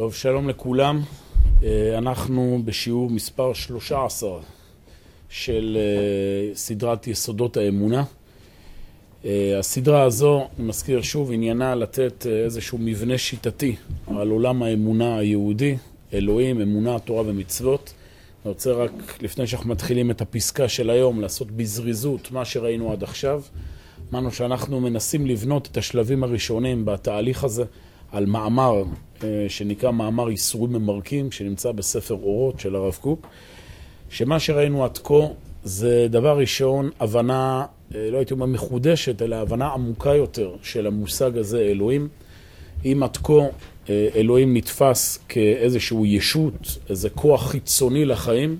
טוב, שלום לכולם. אה, אנחנו בשיעור מספר 13 של אה, סדרת יסודות האמונה. אה, הסדרה הזו, אני מזכיר שוב, עניינה לתת איזשהו מבנה שיטתי על עולם האמונה היהודי, אלוהים, אמונה, תורה ומצוות. אני רוצה רק, לפני שאנחנו מתחילים את הפסקה של היום, לעשות בזריזות מה שראינו עד עכשיו. אמרנו שאנחנו מנסים לבנות את השלבים הראשונים בתהליך הזה על מאמר שנקרא מאמר איסורים ממרקים, שנמצא בספר אורות של הרב קוק, שמה שראינו עד כה זה דבר ראשון, הבנה, אה, לא הייתי אומר מחודשת, אלא הבנה עמוקה יותר של המושג הזה, אלוהים. אם עד כה אה, אלוהים נתפס כאיזשהו ישות, איזה כוח חיצוני לחיים,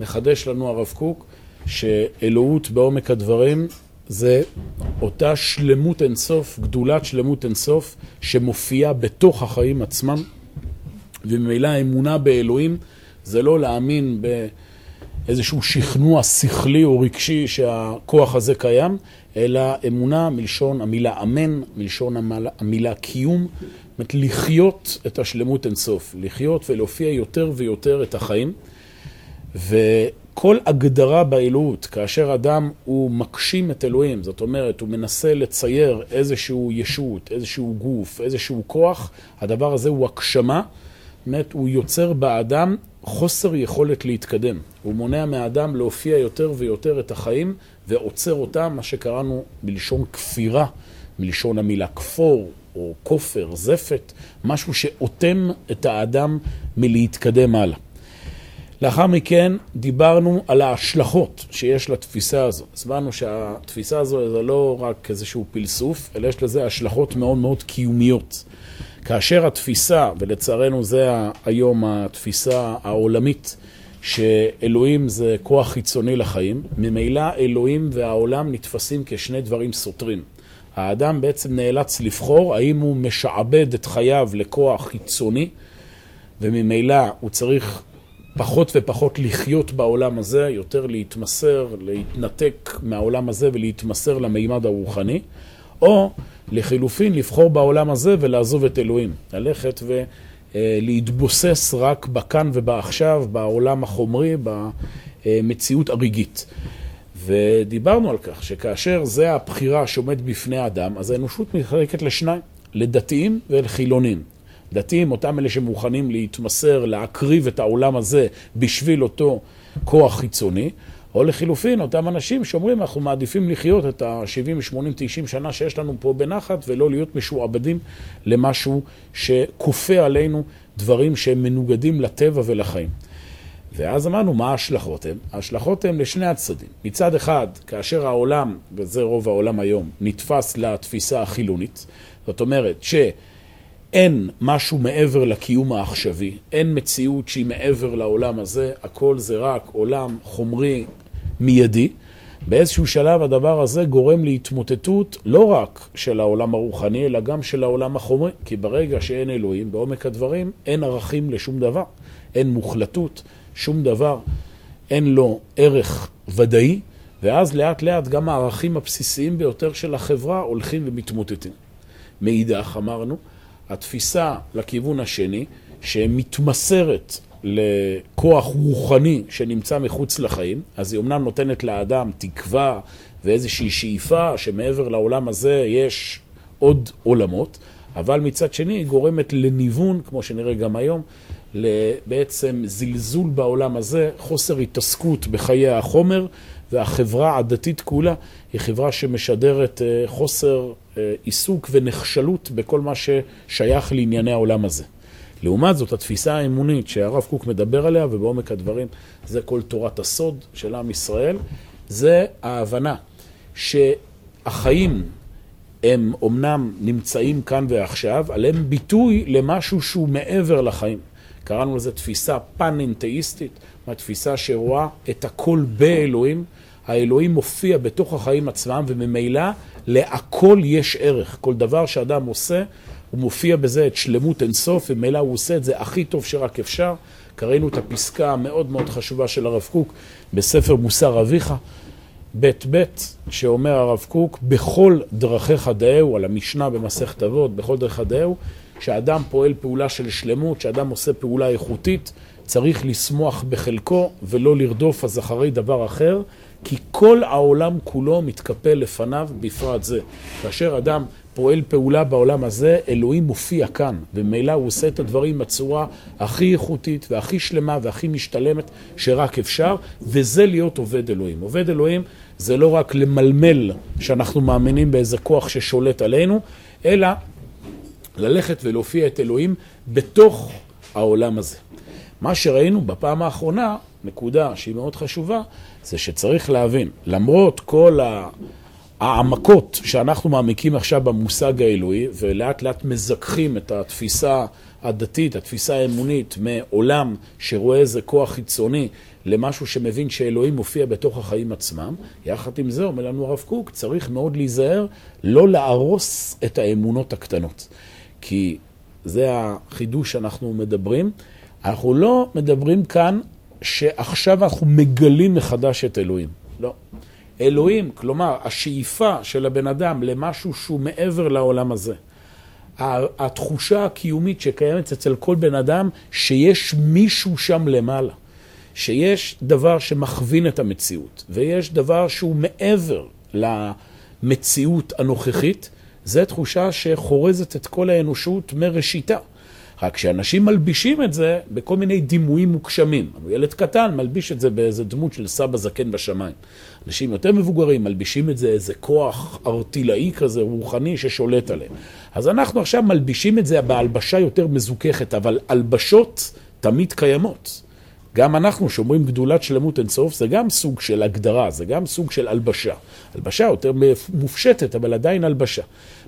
מחדש לנו הרב קוק שאלוהות בעומק הדברים זה אותה שלמות אינסוף, גדולת שלמות אינסוף, שמופיעה בתוך החיים עצמם, וממילא האמונה באלוהים זה לא להאמין באיזשהו שכנוע שכלי או רגשי שהכוח הזה קיים, אלא אמונה מלשון המילה אמן, מלשון המילה קיום, זאת אומרת לחיות את השלמות אינסוף, לחיות ולהופיע יותר ויותר את החיים. ו... כל הגדרה באלוהות, כאשר אדם הוא מגשים את אלוהים, זאת אומרת, הוא מנסה לצייר איזשהו ישות, איזשהו גוף, איזשהו כוח, הדבר הזה הוא הגשמה, באמת, הוא יוצר באדם חוסר יכולת להתקדם. הוא מונע מהאדם להופיע יותר ויותר את החיים ועוצר אותם, מה שקראנו בלשון כפירה, מלשון המילה כפור או כופר, זפת, משהו שאוטם את האדם מלהתקדם הלאה. לאחר מכן דיברנו על ההשלכות שיש לתפיסה הזו. הסברנו שהתפיסה הזו זה לא רק איזשהו פלסוף, אלא יש לזה השלכות מאוד מאוד קיומיות. כאשר התפיסה, ולצערנו זה היום התפיסה העולמית, שאלוהים זה כוח חיצוני לחיים, ממילא אלוהים והעולם נתפסים כשני דברים סותרים. האדם בעצם נאלץ לבחור האם הוא משעבד את חייו לכוח חיצוני, וממילא הוא צריך פחות ופחות לחיות בעולם הזה, יותר להתמסר, להתנתק מהעולם הזה ולהתמסר למימד הרוחני, או לחילופין לבחור בעולם הזה ולעזוב את אלוהים, ללכת ולהתבוסס רק בכאן ובעכשיו, בעולם החומרי, במציאות הרגעית. ודיברנו על כך שכאשר זה הבחירה שעומד בפני האדם, אז האנושות מתחלקת לשניים, לדתיים ולחילונים. דתיים, אותם אלה שמוכנים להתמסר, להקריב את העולם הזה בשביל אותו כוח חיצוני, או לחילופין, אותם אנשים שאומרים, אנחנו מעדיפים לחיות את ה-70, 80, 90 שנה שיש לנו פה בנחת, ולא להיות משועבדים למשהו שכופה עלינו דברים שהם מנוגדים לטבע ולחיים. ואז אמרנו, מה ההשלכות הן? ההשלכות הן לשני הצדדים. מצד אחד, כאשר העולם, וזה רוב העולם היום, נתפס לתפיסה החילונית, זאת אומרת ש... אין משהו מעבר לקיום העכשווי, אין מציאות שהיא מעבר לעולם הזה, הכל זה רק עולם חומרי מיידי. באיזשהו שלב הדבר הזה גורם להתמוטטות לא רק של העולם הרוחני, אלא גם של העולם החומרי. כי ברגע שאין אלוהים, בעומק הדברים, אין ערכים לשום דבר. אין מוחלטות, שום דבר. אין לו ערך ודאי, ואז לאט לאט גם הערכים הבסיסיים ביותר של החברה הולכים ומתמוטטים. מאידך, אמרנו, התפיסה לכיוון השני, שמתמסרת לכוח רוחני שנמצא מחוץ לחיים, אז היא אומנם נותנת לאדם תקווה ואיזושהי שאיפה שמעבר לעולם הזה יש עוד עולמות, אבל מצד שני היא גורמת לניוון, כמו שנראה גם היום, בעצם זלזול בעולם הזה, חוסר התעסקות בחיי החומר, והחברה הדתית כולה היא חברה שמשדרת אה, חוסר עיסוק ונחשלות בכל מה ששייך לענייני העולם הזה. לעומת זאת, התפיסה האמונית שהרב קוק מדבר עליה, ובעומק הדברים זה כל תורת הסוד של עם ישראל, זה ההבנה שהחיים הם אומנם נמצאים כאן ועכשיו, אבל הם ביטוי למשהו שהוא מעבר לחיים. קראנו לזה תפיסה פן-אנתאיסטית, תפיסה שרואה את הכל באלוהים. האלוהים מופיע בתוך החיים עצמם, וממילא להכל יש ערך. כל דבר שאדם עושה, הוא מופיע בזה את שלמות אינסוף, וממילא הוא עושה את זה הכי טוב שרק אפשר. קראנו את הפסקה המאוד מאוד חשובה של הרב קוק בספר מוסר אביך, ב' ב', שאומר הרב קוק, בכל דרכיך דאהו, על המשנה במסכת אבות, בכל דרכיך דאהו, כשאדם פועל פעולה של שלמות, כשאדם עושה פעולה איכותית, צריך לשמוח בחלקו ולא לרדוף אז אחרי דבר אחר, כי כל העולם כולו מתקפל לפניו בפרט זה. כאשר אדם פועל פעולה בעולם הזה, אלוהים מופיע כאן, וממילא הוא עושה את הדברים בצורה הכי איכותית והכי שלמה והכי משתלמת שרק אפשר, וזה להיות עובד אלוהים. עובד אלוהים זה לא רק למלמל שאנחנו מאמינים באיזה כוח ששולט עלינו, אלא ללכת ולהופיע את אלוהים בתוך העולם הזה. מה שראינו בפעם האחרונה, נקודה שהיא מאוד חשובה, זה שצריך להבין, למרות כל העמקות שאנחנו מעמיקים עכשיו במושג האלוהי, ולאט לאט מזכחים את התפיסה הדתית, התפיסה האמונית, מעולם שרואה איזה כוח חיצוני למשהו שמבין שאלוהים מופיע בתוך החיים עצמם, יחד עם זה אומר לנו הרב קוק, צריך מאוד להיזהר לא להרוס את האמונות הקטנות. כי זה החידוש שאנחנו מדברים. אנחנו לא מדברים כאן שעכשיו אנחנו מגלים מחדש את אלוהים. לא. אלוהים, כלומר, השאיפה של הבן אדם למשהו שהוא מעבר לעולם הזה. התחושה הקיומית שקיימת אצל כל בן אדם, שיש מישהו שם למעלה. שיש דבר שמכווין את המציאות, ויש דבר שהוא מעבר למציאות הנוכחית, זו תחושה שחורזת את כל האנושות מראשיתה. רק שאנשים מלבישים את זה בכל מיני דימויים מוגשמים. ילד קטן מלביש את זה באיזה דמות של סבא זקן בשמיים. אנשים יותר מבוגרים מלבישים את זה איזה כוח ארטילאי כזה, רוחני, ששולט עליהם. אז אנחנו עכשיו מלבישים את זה בהלבשה יותר מזוככת, אבל הלבשות תמיד קיימות. גם אנחנו שאומרים גדולת שלמות אינסוף, זה גם סוג של הגדרה, זה גם סוג של הלבשה. הלבשה יותר מופשטת, אבל עדיין הלבשה.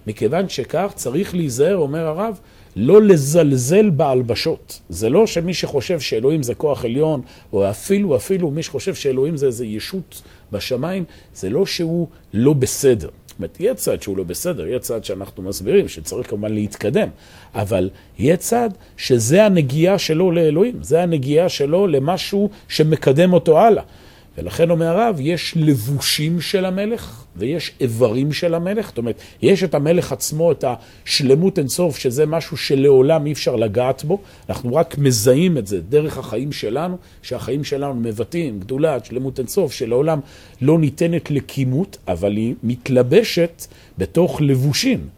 מכיוון שכך צריך להיזהר, אומר הרב, לא לזלזל בהלבשות. זה לא שמי שחושב שאלוהים זה כוח עליון, או אפילו, אפילו מי שחושב שאלוהים זה איזה ישות בשמיים, זה לא שהוא לא בסדר. זאת אומרת, יהיה צד שהוא לא בסדר, יהיה צד שאנחנו מסבירים, שצריך כמובן להתקדם, אבל יהיה צד שזה הנגיעה שלו לאלוהים, זה הנגיעה שלו למשהו שמקדם אותו הלאה. ולכן אומר הרב, יש לבושים של המלך ויש איברים של המלך. זאת אומרת, יש את המלך עצמו, את השלמות אינסוף, שזה משהו שלעולם אי אפשר לגעת בו. אנחנו רק מזהים את זה דרך החיים שלנו, שהחיים שלנו מבטאים גדולה, שלמות אינסוף, שלעולם לא ניתנת לכימות, אבל היא מתלבשת בתוך לבושים.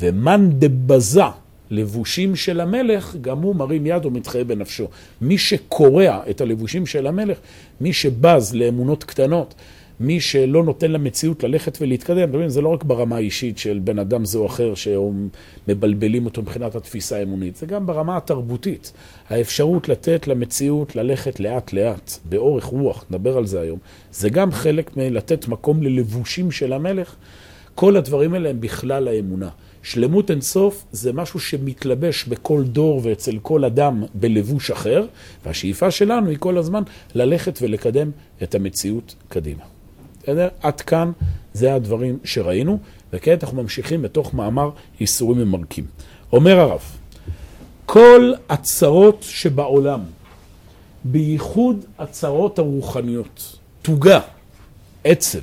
ומאן דבזה לבושים של המלך, גם הוא מרים יד ומתחייב בנפשו. מי שקורע את הלבושים של המלך, מי שבז לאמונות קטנות, מי שלא נותן למציאות ללכת ולהתקדם, זה לא רק ברמה האישית של בן אדם זה או אחר שמבלבלים אותו מבחינת התפיסה האמונית, זה גם ברמה התרבותית. האפשרות לתת למציאות ללכת לאט לאט, באורך רוח, נדבר על זה היום, זה גם חלק מלתת מקום ללבושים של המלך. כל הדברים האלה הם בכלל האמונה. שלמות אינסוף זה משהו שמתלבש בכל דור ואצל כל אדם בלבוש אחר, והשאיפה שלנו היא כל הזמן ללכת ולקדם את המציאות קדימה. בסדר? עד כאן זה הדברים שראינו, וכעת אנחנו ממשיכים בתוך מאמר ייסורים ממרקים. אומר הרב, כל הצרות שבעולם, בייחוד הצרות הרוחניות, תוגה, עצב,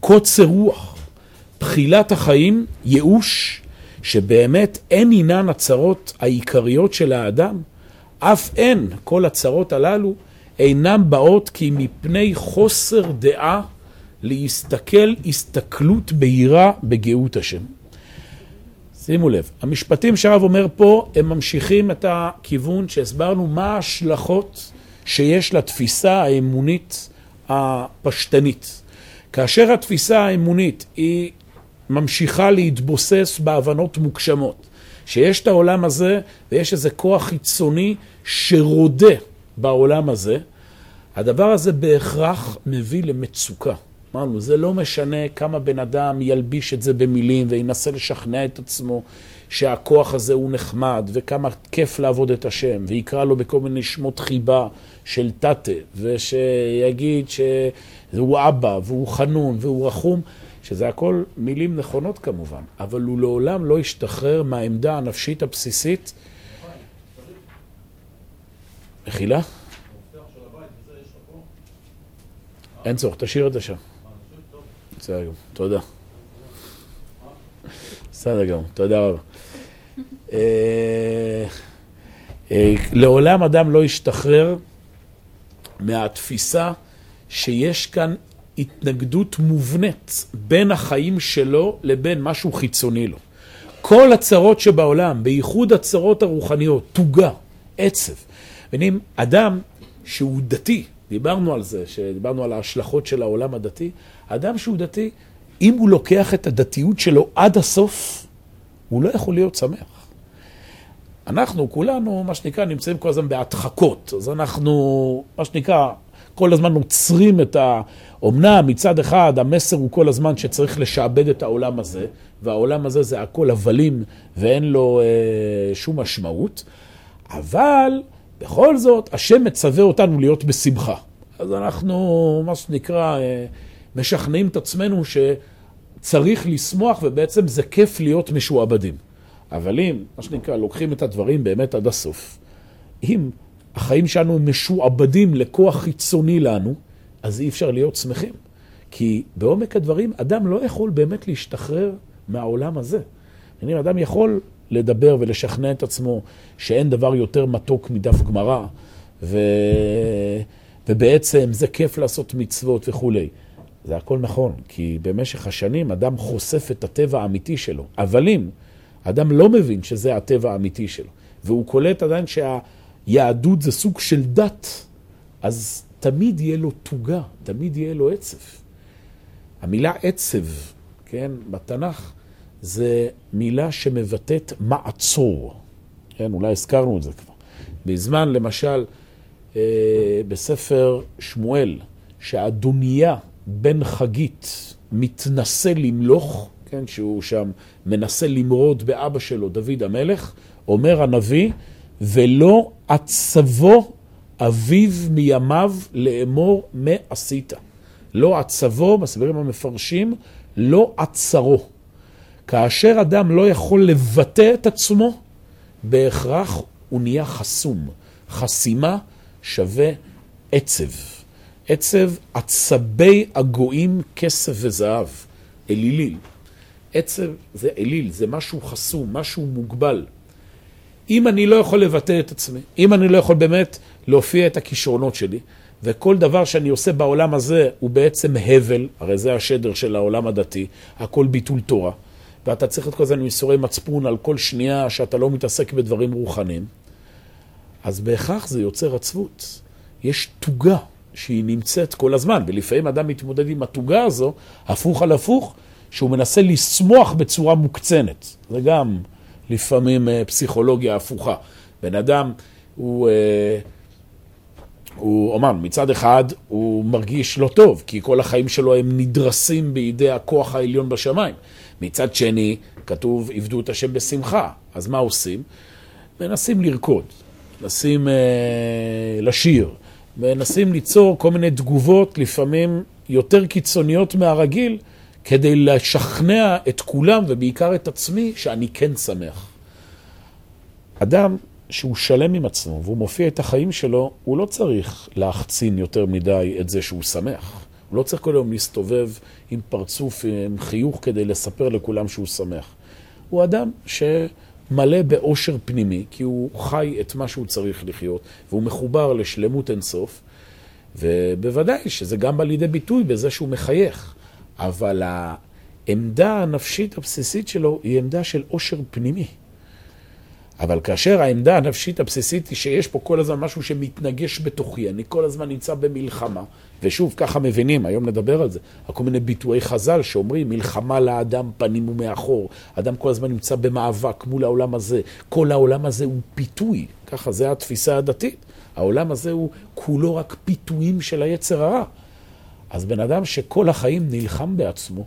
קוצר רוח, תחילת החיים, ייאוש, שבאמת אין עינן הצרות העיקריות של האדם, אף אין כל הצרות הללו אינן באות כי מפני חוסר דעה להסתכל הסתכלות בהירה בגאות השם. שימו לב, המשפטים שהרב אומר פה, הם ממשיכים את הכיוון שהסברנו מה ההשלכות שיש לתפיסה האמונית הפשטנית. כאשר התפיסה האמונית היא ממשיכה להתבוסס בהבנות מוגשמות. שיש את העולם הזה ויש איזה כוח חיצוני שרודה בעולם הזה, הדבר הזה בהכרח מביא למצוקה. אמרנו, זה לא משנה כמה בן אדם ילביש את זה במילים וינסה לשכנע את עצמו שהכוח הזה הוא נחמד וכמה כיף לעבוד את השם ויקרא לו בכל מיני שמות חיבה של תתה ושיגיד שהוא אבא והוא חנון והוא רחום. שזה הכל מילים נכונות כמובן, אבל הוא לעולם לא ישתחרר מהעמדה הנפשית הבסיסית. מחילה? אין צורך, תשאיר את זה שם. בסדר גמור, תודה. בסדר גמור, תודה רבה. אה, אה, לעולם אדם לא ישתחרר מהתפיסה שיש כאן התנגדות מובנית בין החיים שלו לבין משהו חיצוני לו. כל הצרות שבעולם, בייחוד הצרות הרוחניות, תוגה, עצב. מבינים, אדם שהוא דתי, דיברנו על זה, שדיברנו על ההשלכות של העולם הדתי, אדם שהוא דתי, אם הוא לוקח את הדתיות שלו עד הסוף, הוא לא יכול להיות שמח. אנחנו כולנו, מה שנקרא, נמצאים כל הזמן בהדחקות. אז אנחנו, מה שנקרא, כל הזמן עוצרים את ה... אמנם מצד אחד המסר הוא כל הזמן שצריך לשעבד את העולם הזה, והעולם הזה זה הכל הבלים ואין לו אה, שום משמעות, אבל בכל זאת השם מצווה אותנו להיות בשמחה. אז אנחנו, מה שנקרא, אה, משכנעים את עצמנו שצריך לשמוח ובעצם זה כיף להיות משועבדים. אבל אם, מה שנקרא, לוקחים את הדברים באמת עד הסוף, אם החיים שלנו משועבדים לכוח חיצוני לנו, אז אי אפשר להיות שמחים. כי בעומק הדברים, אדם לא יכול באמת להשתחרר מהעולם הזה. אני אדם יכול לדבר ולשכנע את עצמו שאין דבר יותר מתוק מדף גמרא, ו... ובעצם זה כיף לעשות מצוות וכולי. זה הכל נכון, כי במשך השנים אדם חושף את הטבע האמיתי שלו. אבל אם אדם לא מבין שזה הטבע האמיתי שלו, והוא קולט עדיין שהיהדות זה סוג של דת, אז תמיד יהיה לו תוגה, תמיד יהיה לו עצב. המילה עצב, כן, בתנ"ך, זה מילה שמבטאת מעצור. כן, אולי הזכרנו את זה כבר. בזמן, למשל, אה, בספר שמואל, שאדוניה בן חגית מתנסה למלוך, כן, שהוא שם מנסה למרוד באבא שלו, דוד המלך, אומר הנביא, ולא עצבו אביו מימיו לאמור מה עשית. לא עצבו, מסבירים המפרשים, לא עצרו. כאשר אדם לא יכול לבטא את עצמו, בהכרח הוא נהיה חסום. חסימה שווה עצב. עצב עצבי הגויים כסף וזהב, אליליל. עצב זה אליל, זה משהו חסום, משהו מוגבל. אם אני לא יכול לבטא את עצמי, אם אני לא יכול באמת להופיע את הכישרונות שלי, וכל דבר שאני עושה בעולם הזה הוא בעצם הבל, הרי זה השדר של העולם הדתי, הכל ביטול תורה, ואתה צריך את כל עם ייסורי מצפון על כל שנייה שאתה לא מתעסק בדברים רוחניים, אז בהכרח זה יוצר עצבות. יש תוגה שהיא נמצאת כל הזמן, ולפעמים אדם מתמודד עם התוגה הזו, הפוך על הפוך, שהוא מנסה לשמוח בצורה מוקצנת. זה גם לפעמים אה, פסיכולוגיה הפוכה. בן אדם הוא... הוא אומר, מצד אחד הוא מרגיש לא טוב, כי כל החיים שלו הם נדרסים בידי הכוח העליון בשמיים. מצד שני, כתוב, עבדו את השם בשמחה. אז מה עושים? מנסים לרקוד, מנסים אה, לשיר, מנסים ליצור כל מיני תגובות, לפעמים יותר קיצוניות מהרגיל, כדי לשכנע את כולם, ובעיקר את עצמי, שאני כן שמח. אדם שהוא שלם עם עצמו והוא מופיע את החיים שלו, הוא לא צריך להחצין יותר מדי את זה שהוא שמח. הוא לא צריך כל היום להסתובב עם פרצוף, עם חיוך כדי לספר לכולם שהוא שמח. הוא אדם שמלא באושר פנימי, כי הוא חי את מה שהוא צריך לחיות, והוא מחובר לשלמות אינסוף, ובוודאי שזה גם בא לידי ביטוי בזה שהוא מחייך. אבל העמדה הנפשית הבסיסית שלו היא עמדה של אושר פנימי. אבל כאשר העמדה הנפשית הבסיסית היא שיש פה כל הזמן משהו שמתנגש בתוכי, אני כל הזמן נמצא במלחמה, ושוב, ככה מבינים, היום נדבר על זה, כל מיני ביטויי חז"ל שאומרים, מלחמה לאדם פנים ומאחור, אדם כל הזמן נמצא במאבק מול העולם הזה, כל העולם הזה הוא פיתוי, ככה זה התפיסה הדתית, העולם הזה הוא כולו רק פיתויים של היצר הרע. אז בן אדם שכל החיים נלחם בעצמו,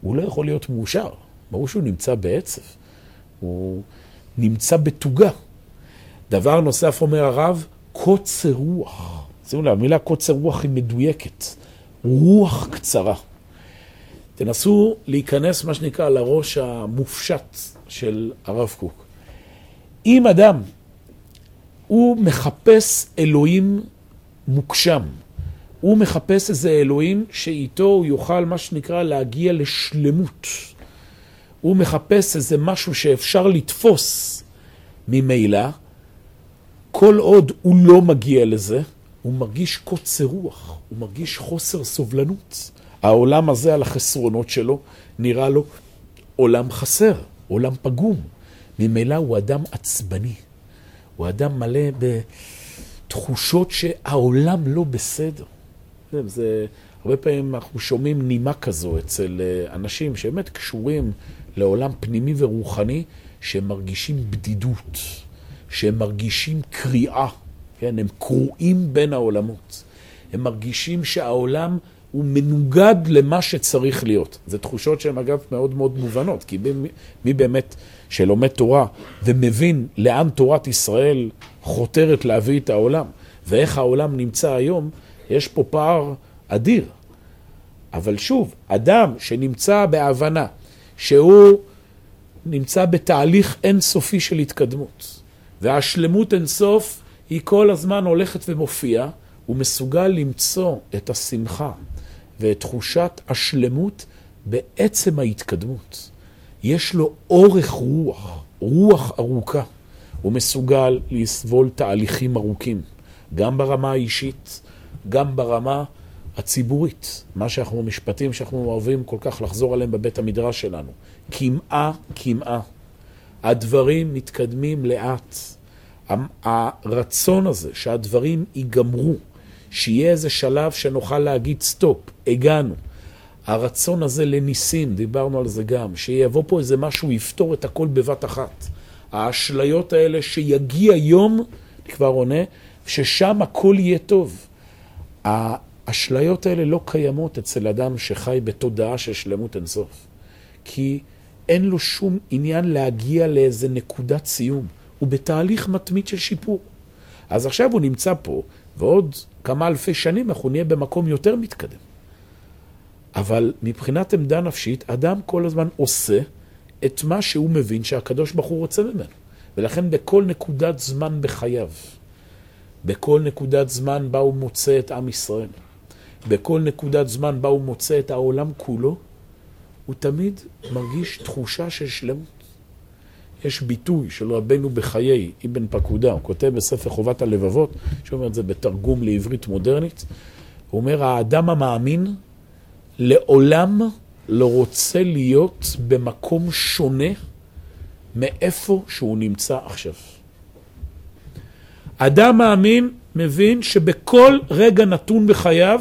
הוא לא יכול להיות מאושר, ברור שהוא נמצא בעצב. הוא... נמצא בתוגה. דבר נוסף אומר הרב, קוצר רוח. שימו לב, המילה קוצר רוח היא מדויקת. רוח קצרה. תנסו להיכנס, מה שנקרא, לראש המופשט של הרב קוק. אם אדם, הוא מחפש אלוהים מוקשם, הוא מחפש איזה אלוהים שאיתו הוא יוכל, מה שנקרא, להגיע לשלמות. הוא מחפש איזה משהו שאפשר לתפוס ממילא. כל עוד הוא לא מגיע לזה, הוא מרגיש קוצר רוח, הוא מרגיש חוסר סובלנות. העולם הזה על החסרונות שלו נראה לו עולם חסר, עולם פגום. ממילא הוא אדם עצבני, הוא אדם מלא בתחושות שהעולם לא בסדר. זה, הרבה פעמים אנחנו שומעים נימה כזו אצל אה, אנשים שבאמת קשורים לעולם פנימי ורוחני, שהם מרגישים בדידות, שהם מרגישים קריאה, כן? הם קרועים בין העולמות. הם מרגישים שהעולם הוא מנוגד למה שצריך להיות. זה תחושות שהן אגב מאוד מאוד מובנות, כי מי, מי באמת שלומד תורה ומבין לאן תורת ישראל חותרת להביא את העולם, ואיך העולם נמצא היום, יש פה פער אדיר. אבל שוב, אדם שנמצא בהבנה שהוא נמצא בתהליך אינסופי של התקדמות, והשלמות אינסוף היא כל הזמן הולכת ומופיעה, הוא מסוגל למצוא את השמחה ואת תחושת השלמות בעצם ההתקדמות. יש לו אורך רוח, רוח ארוכה. הוא מסוגל לסבול תהליכים ארוכים, גם ברמה האישית, גם ברמה הציבורית. מה שאנחנו, משפטים שאנחנו אוהבים כל כך לחזור עליהם בבית המדרש שלנו. קמעה, קמעה. הדברים מתקדמים לאט. הרצון הזה שהדברים ייגמרו, שיהיה איזה שלב שנוכל להגיד סטופ, הגענו. הרצון הזה לניסים, דיברנו על זה גם, שיבוא פה איזה משהו, יפתור את הכל בבת אחת. האשליות האלה שיגיע יום, אני כבר עונה, ששם הכל יהיה טוב. האשליות האלה לא קיימות אצל אדם שחי בתודעה של שלמות אינסוף. כי אין לו שום עניין להגיע לאיזה נקודת סיום. הוא בתהליך מתמיד של שיפור. אז עכשיו הוא נמצא פה, ועוד כמה אלפי שנים אנחנו נהיה במקום יותר מתקדם. אבל מבחינת עמדה נפשית, אדם כל הזמן עושה את מה שהוא מבין שהקדוש ברוך הוא רוצה ממנו. ולכן בכל נקודת זמן בחייו, בכל נקודת זמן בה הוא מוצא את עם ישראל, בכל נקודת זמן בה הוא מוצא את העולם כולו, הוא תמיד מרגיש תחושה של שלמות. יש ביטוי של רבנו בחיי, אבן פקודה, הוא כותב בספר חובת הלבבות, שאומר את זה בתרגום לעברית מודרנית, הוא אומר, האדם המאמין לעולם לא רוצה להיות במקום שונה מאיפה שהוא נמצא עכשיו. אדם מאמין מבין שבכל רגע נתון בחייו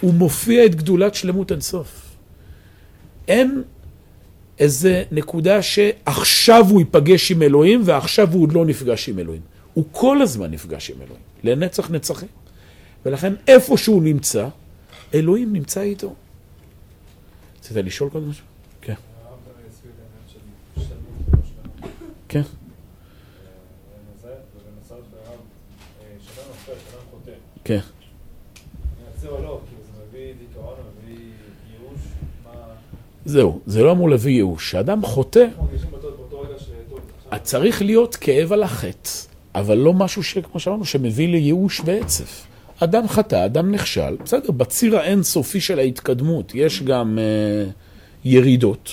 הוא מופיע את גדולת שלמות אינסוף. אין איזה נקודה שעכשיו הוא ייפגש עם אלוהים ועכשיו הוא עוד לא נפגש עם אלוהים. הוא כל הזמן נפגש עם אלוהים, לנצח נצחים. ולכן איפה שהוא נמצא, אלוהים נמצא איתו. רצית לשאול קודם משהו? כן. כן. כן. זהו, זה לא אמור להביא ייאוש. כשאדם חוטא, צריך להיות כאב על החטא, אבל לא משהו שכמו שאמרנו, שמביא לייאוש ועצב. אדם חטא, אדם נכשל, בסדר, בציר האינסופי של ההתקדמות יש גם uh, ירידות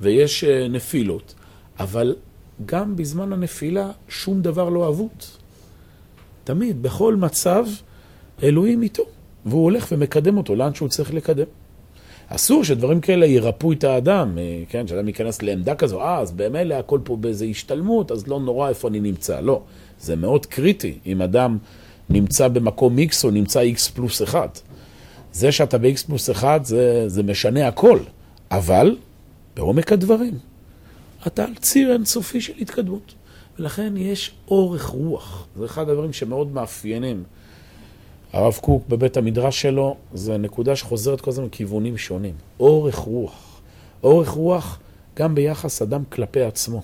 ויש uh, נפילות, אבל גם בזמן הנפילה שום דבר לא אבוד. תמיד, בכל מצב, אלוהים איתו, והוא הולך ומקדם אותו לאן שהוא צריך לקדם. אסור שדברים כאלה ירפאו את האדם, אה, כן, שאדם ייכנס לעמדה כזו, אה, אז במילא הכל פה באיזה השתלמות, אז לא נורא איפה אני נמצא. לא, זה מאוד קריטי אם אדם נמצא במקום X או נמצא X פלוס 1. זה שאתה ב-X פלוס 1 זה, זה משנה הכל, אבל בעומק הדברים, אתה על ציר אינסופי של התקדמות. ולכן יש אורך רוח. זה אחד הדברים שמאוד מאפיינים. הרב קוק בבית המדרש שלו, זה נקודה שחוזרת כל הזמן מכיוונים שונים. אורך רוח. אורך רוח גם ביחס אדם כלפי עצמו.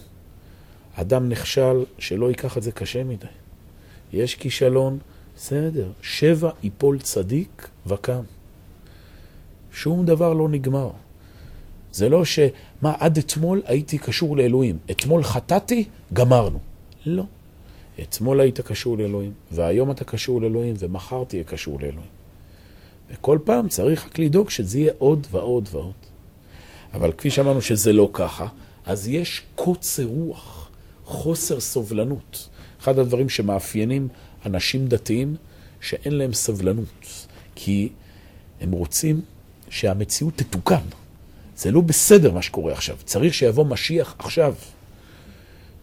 אדם נכשל, שלא ייקח את זה קשה מדי. יש כישלון, בסדר, שבע יפול צדיק וקם. שום דבר לא נגמר. זה לא ש... מה, עד אתמול הייתי קשור לאלוהים. אתמול חטאתי, גמרנו. לא. אתמול היית קשור לאלוהים, והיום אתה קשור לאלוהים, ומחר תהיה קשור לאלוהים. וכל פעם צריך רק לדאוג שזה יהיה עוד ועוד ועוד. אבל כפי שאמרנו שזה לא ככה, אז יש קוצר רוח, חוסר סובלנות. אחד הדברים שמאפיינים אנשים דתיים, שאין להם סבלנות, כי הם רוצים שהמציאות תתוקן. זה לא בסדר מה שקורה עכשיו. צריך שיבוא משיח עכשיו.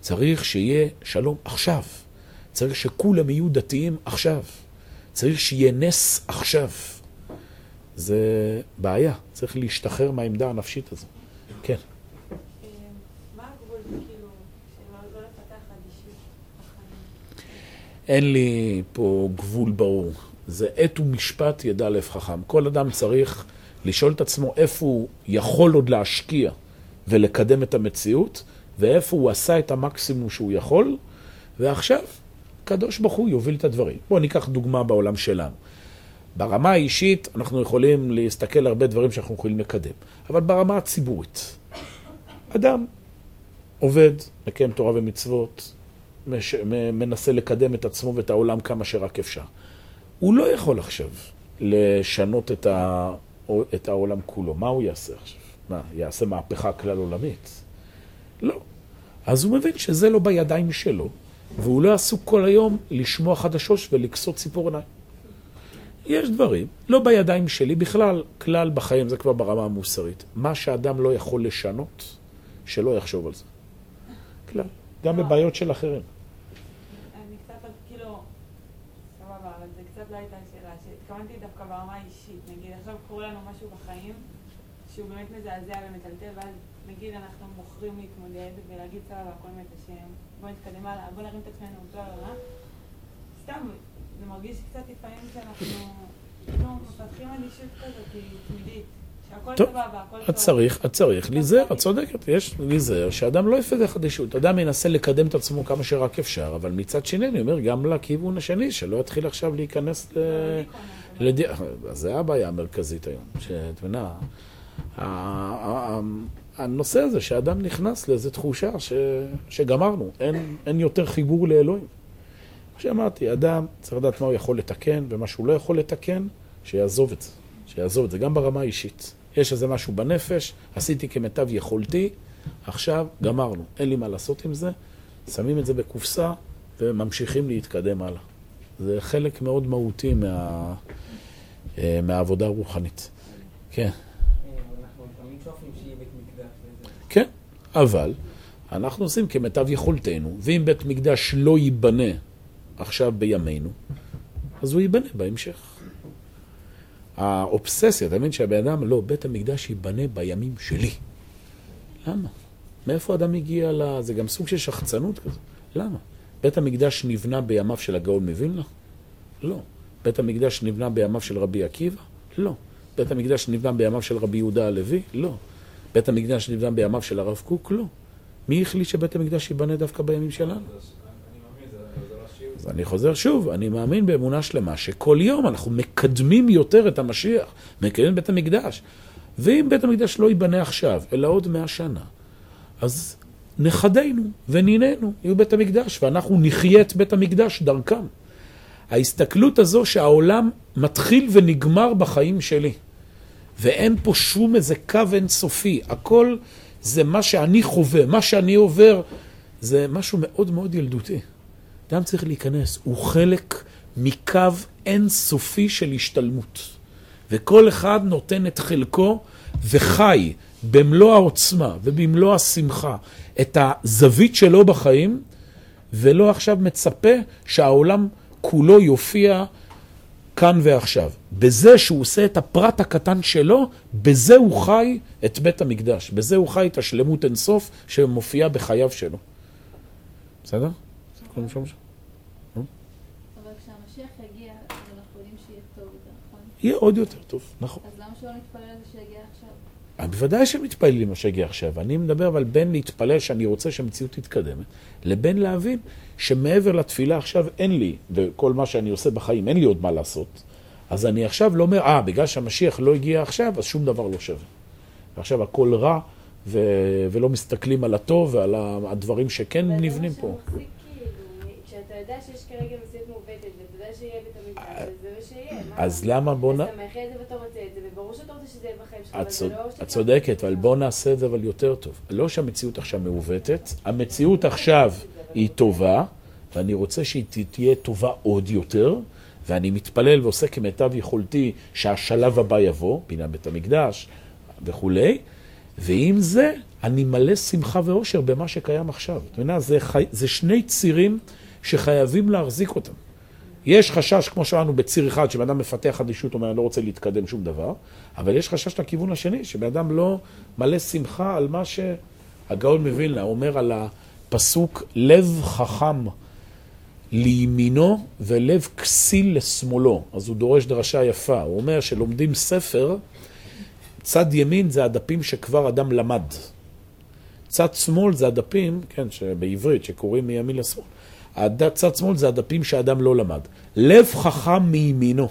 צריך שיהיה שלום עכשיו. צריך שכולם יהיו דתיים עכשיו. צריך שיהיה נס עכשיו. זה בעיה, צריך להשתחרר מהעמדה הנפשית הזו. כן. כאילו, לא? אין לי פה גבול ברור. זה עת ומשפט ידע לב חכם. כל אדם צריך לשאול את עצמו איפה הוא יכול עוד להשקיע ולקדם את המציאות, ואיפה הוא עשה את המקסימום שהוא יכול, ועכשיו, הקדוש ברוך הוא יוביל את הדברים. בואו ניקח דוגמה בעולם שלנו. ברמה האישית אנחנו יכולים להסתכל על הרבה דברים שאנחנו יכולים לקדם, אבל ברמה הציבורית, אדם עובד, מקיים תורה ומצוות, מש, מנסה לקדם את עצמו ואת העולם כמה שרק אפשר. הוא לא יכול עכשיו לשנות את, ה, את העולם כולו. מה הוא יעשה עכשיו? מה, יעשה מהפכה כלל עולמית? לא. אז הוא מבין שזה לא בידיים שלו, והוא לא עסוק כל היום לשמוע חדשות ולכסות ציפורניים. יש דברים, לא בידיים שלי, בכלל, כלל בחיים, זה כבר ברמה המוסרית. מה שאדם לא יכול לשנות, שלא יחשוב על זה. כלל. גם בבעיות של אחרים. אני קצת, כאילו, סבבה, אבל זה קצת לא הייתה השאלה, שהתכוונתי דווקא ברמה האישית, נגיד עכשיו קורה לנו משהו בחיים, שהוא באמת מזעזע ומטלטל, ואז נגיד אנחנו בוחרים להתמודד ולהגיד סבבה, הכל מת השם, בוא נתקדם הלאה, בוא נרים את עצמנו, בלה בלה בלה. סתם, זה מרגיש קצת לפעמים שאנחנו, כאילו, מפתחים אדישות כזאת, תמידית. טוב, את. צריך, את צריך להיזהר, את צודקת, יש להיזהר שאדם לא יפתח אדישות. אדם ינסה לקדם את עצמו כמה שרק אפשר, אבל מצד שני, אני אומר, גם לכיוון השני, שלא יתחיל עכשיו להיכנס ל... לד... אז זה הבעיה המרכזית היום, שאת מבינה, הנושא הזה שאדם נכנס לאיזו תחושה ש... שגמרנו, אין, אין יותר חיבור לאלוהים. כמו שאמרתי, אדם צריך לדעת מה הוא יכול לתקן, ומה שהוא לא יכול לתקן, שיעזוב את זה. שיעזוב את זה, גם ברמה האישית. יש איזה משהו בנפש, עשיתי כמיטב יכולתי, עכשיו גמרנו, אין לי מה לעשות עם זה, שמים את זה בקופסה וממשיכים להתקדם הלאה. זה חלק מאוד מהותי מה, אה, מהעבודה הרוחנית. כן, אנחנו תמיד שואפים שיהיה בית מקדש וזה. כן, אבל אנחנו עושים כמיטב יכולתנו, ואם בית מקדש לא ייבנה עכשיו בימינו, אז הוא ייבנה בהמשך. האובססיה, אתה מבין שהבן אדם, לא, בית המקדש ייבנה בימים שלי. למה? מאיפה אדם הגיע ל... זה גם סוג של שחצנות כזו. למה? בית המקדש נבנה בימיו של הגאון מווילנה? לא. בית המקדש נבנה בימיו של רבי עקיבא? לא. בית המקדש נבנה בימיו של רבי יהודה הלוי? לא. בית המקדש נבנה בימיו של הרב קוק? לא. מי החליט שבית המקדש ייבנה דווקא בימים שלנו? אז אני חוזר שוב, אני מאמין באמונה שלמה שכל יום אנחנו מקדמים יותר את המשיח, מקדמים בית המקדש. ואם בית המקדש לא ייבנה עכשיו, אלא עוד מאה שנה, אז נכדינו ונינינו יהיו בית המקדש, ואנחנו נחיה את בית המקדש דרכם. ההסתכלות הזו שהעולם מתחיל ונגמר בחיים שלי, ואין פה שום איזה קו אינסופי, הכל זה מה שאני חווה, מה שאני עובר, זה משהו מאוד מאוד ילדותי. אדם צריך להיכנס, הוא חלק מקו אינסופי של השתלמות. וכל אחד נותן את חלקו וחי במלוא העוצמה ובמלוא השמחה את הזווית שלו בחיים, ולא עכשיו מצפה שהעולם כולו יופיע כאן ועכשיו. בזה שהוא עושה את הפרט הקטן שלו, בזה הוא חי את בית המקדש. בזה הוא חי את השלמות אינסוף שמופיעה בחייו שלו. בסדר? זה כל מה שאומר? אבל כשהמשיח יגיע, אז אנחנו יודעים שיהיה טוב יותר, נכון? יהיה עוד יותר טוב, נכון. אז למה שלא נתפלל על זה שיגיע עכשיו? אה, בוודאי שמתפללים מה שהגיע עכשיו. אני מדבר אבל בין להתפלל שאני רוצה שהמציאות תתקדמת, לבין להבין שמעבר לתפילה עכשיו אין לי, וכל מה שאני עושה בחיים, אין לי עוד מה לעשות. אז אני עכשיו לא אומר, אה, בגלל שהמשיח לא הגיע עכשיו, אז שום דבר לא שווה. ועכשיו הכל רע, ו... ולא מסתכלים על הטוב ועל הדברים שכן נבנים פה. וזה מה שמחזיק כאילו, כשאתה יודע שיש כרגע מציאות מעוותת, ואתה יודע שיהיה בית המקדש, אז זה מה שיהיה. אז למה בוא נ... אתה מאחל את זה ואתה את שאתה רוצה שזה יהיה בחיים שלך, את אבל זה לא... את צודקת, אבל בואו נעשה את זה אבל יותר טוב. לא שהמציאות עכשיו מעוותת, המציאות עכשיו היא טובה, ואני רוצה שהיא תהיה טובה עוד יותר, ואני מתפלל ועושה כמיטב יכולתי שהשלב הבא יבוא, בניין בית המקדש וכולי, ועם זה אני מלא שמחה ואושר במה שקיים עכשיו. זה, חי... זה שני צירים שחייבים להחזיק אותם. יש חשש, כמו שאמרנו, בציר אחד, שבן אדם מפתח אדישות, אומר, אני לא רוצה להתקדם שום דבר, אבל יש חשש לכיוון השני, שבן אדם לא מלא שמחה על מה שהגאון מווילנה אומר על הפסוק, לב חכם לימינו ולב כסיל לשמאלו. אז הוא דורש דרשה יפה. הוא אומר שלומדים ספר, צד ימין זה הדפים שכבר אדם למד. צד שמאל זה הדפים, כן, בעברית, שקוראים מימין לשמאל. הד- צד שמאל זה הדפים שאדם לא למד. לב חכם מימינו.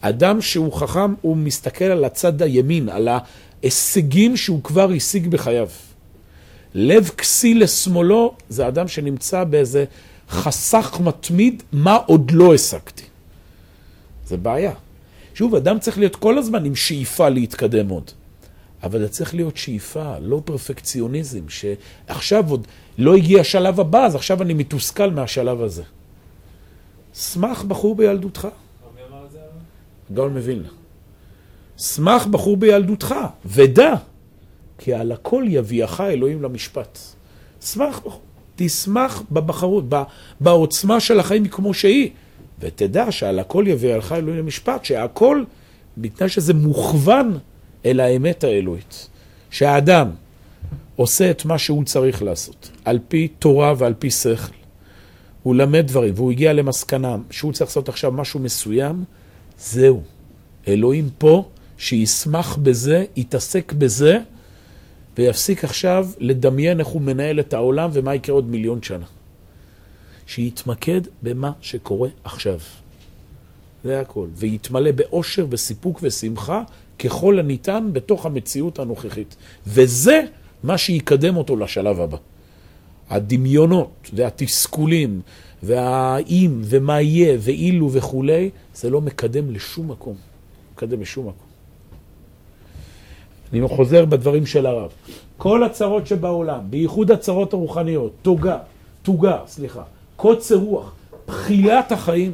אדם שהוא חכם, הוא מסתכל על הצד הימין, על ההישגים שהוא כבר השיג בחייו. לב כסיל לשמאלו זה אדם שנמצא באיזה חסך מתמיד, מה עוד לא השגתי. זה בעיה. שוב, אדם צריך להיות כל הזמן עם שאיפה להתקדם עוד. אבל זה צריך להיות שאיפה, לא פרפקציוניזם, שעכשיו עוד לא הגיע השלב הבא, אז עכשיו אני מתוסכל מהשלב הזה. שמח בחור בילדותך. גאון מווילנה. שמח בחור בילדותך, ודע, כי על הכל יביאך אלוהים למשפט. שמח בחור. תשמח בבחרות, בעוצמה של החיים כמו שהיא, ותדע שעל הכל יביאך אלוהים למשפט, שהכל, בתנאי שזה מוכוון אל האמת האלוהית. שהאדם עושה את מה שהוא צריך לעשות, על פי תורה ועל פי שכל. הוא למד דברים, והוא הגיע למסקנה שהוא צריך לעשות עכשיו משהו מסוים, זהו. אלוהים פה, שישמח בזה, יתעסק בזה, ויפסיק עכשיו לדמיין איך הוא מנהל את העולם ומה יקרה עוד מיליון שנה. שיתמקד במה שקורה עכשיו. זה הכל. ויתמלא באושר וסיפוק ושמחה ככל הניתן בתוך המציאות הנוכחית. וזה מה שיקדם אותו לשלב הבא. הדמיונות והתסכולים והאם ומה יהיה ואילו וכולי, זה לא מקדם לשום מקום. מקדם לשום מקום. אני חוזר בדברים של הרב. כל הצרות שבעולם, בייחוד הצרות הרוחניות, תוגה, תוגה, סליחה, קוצר רוח, בחילת החיים.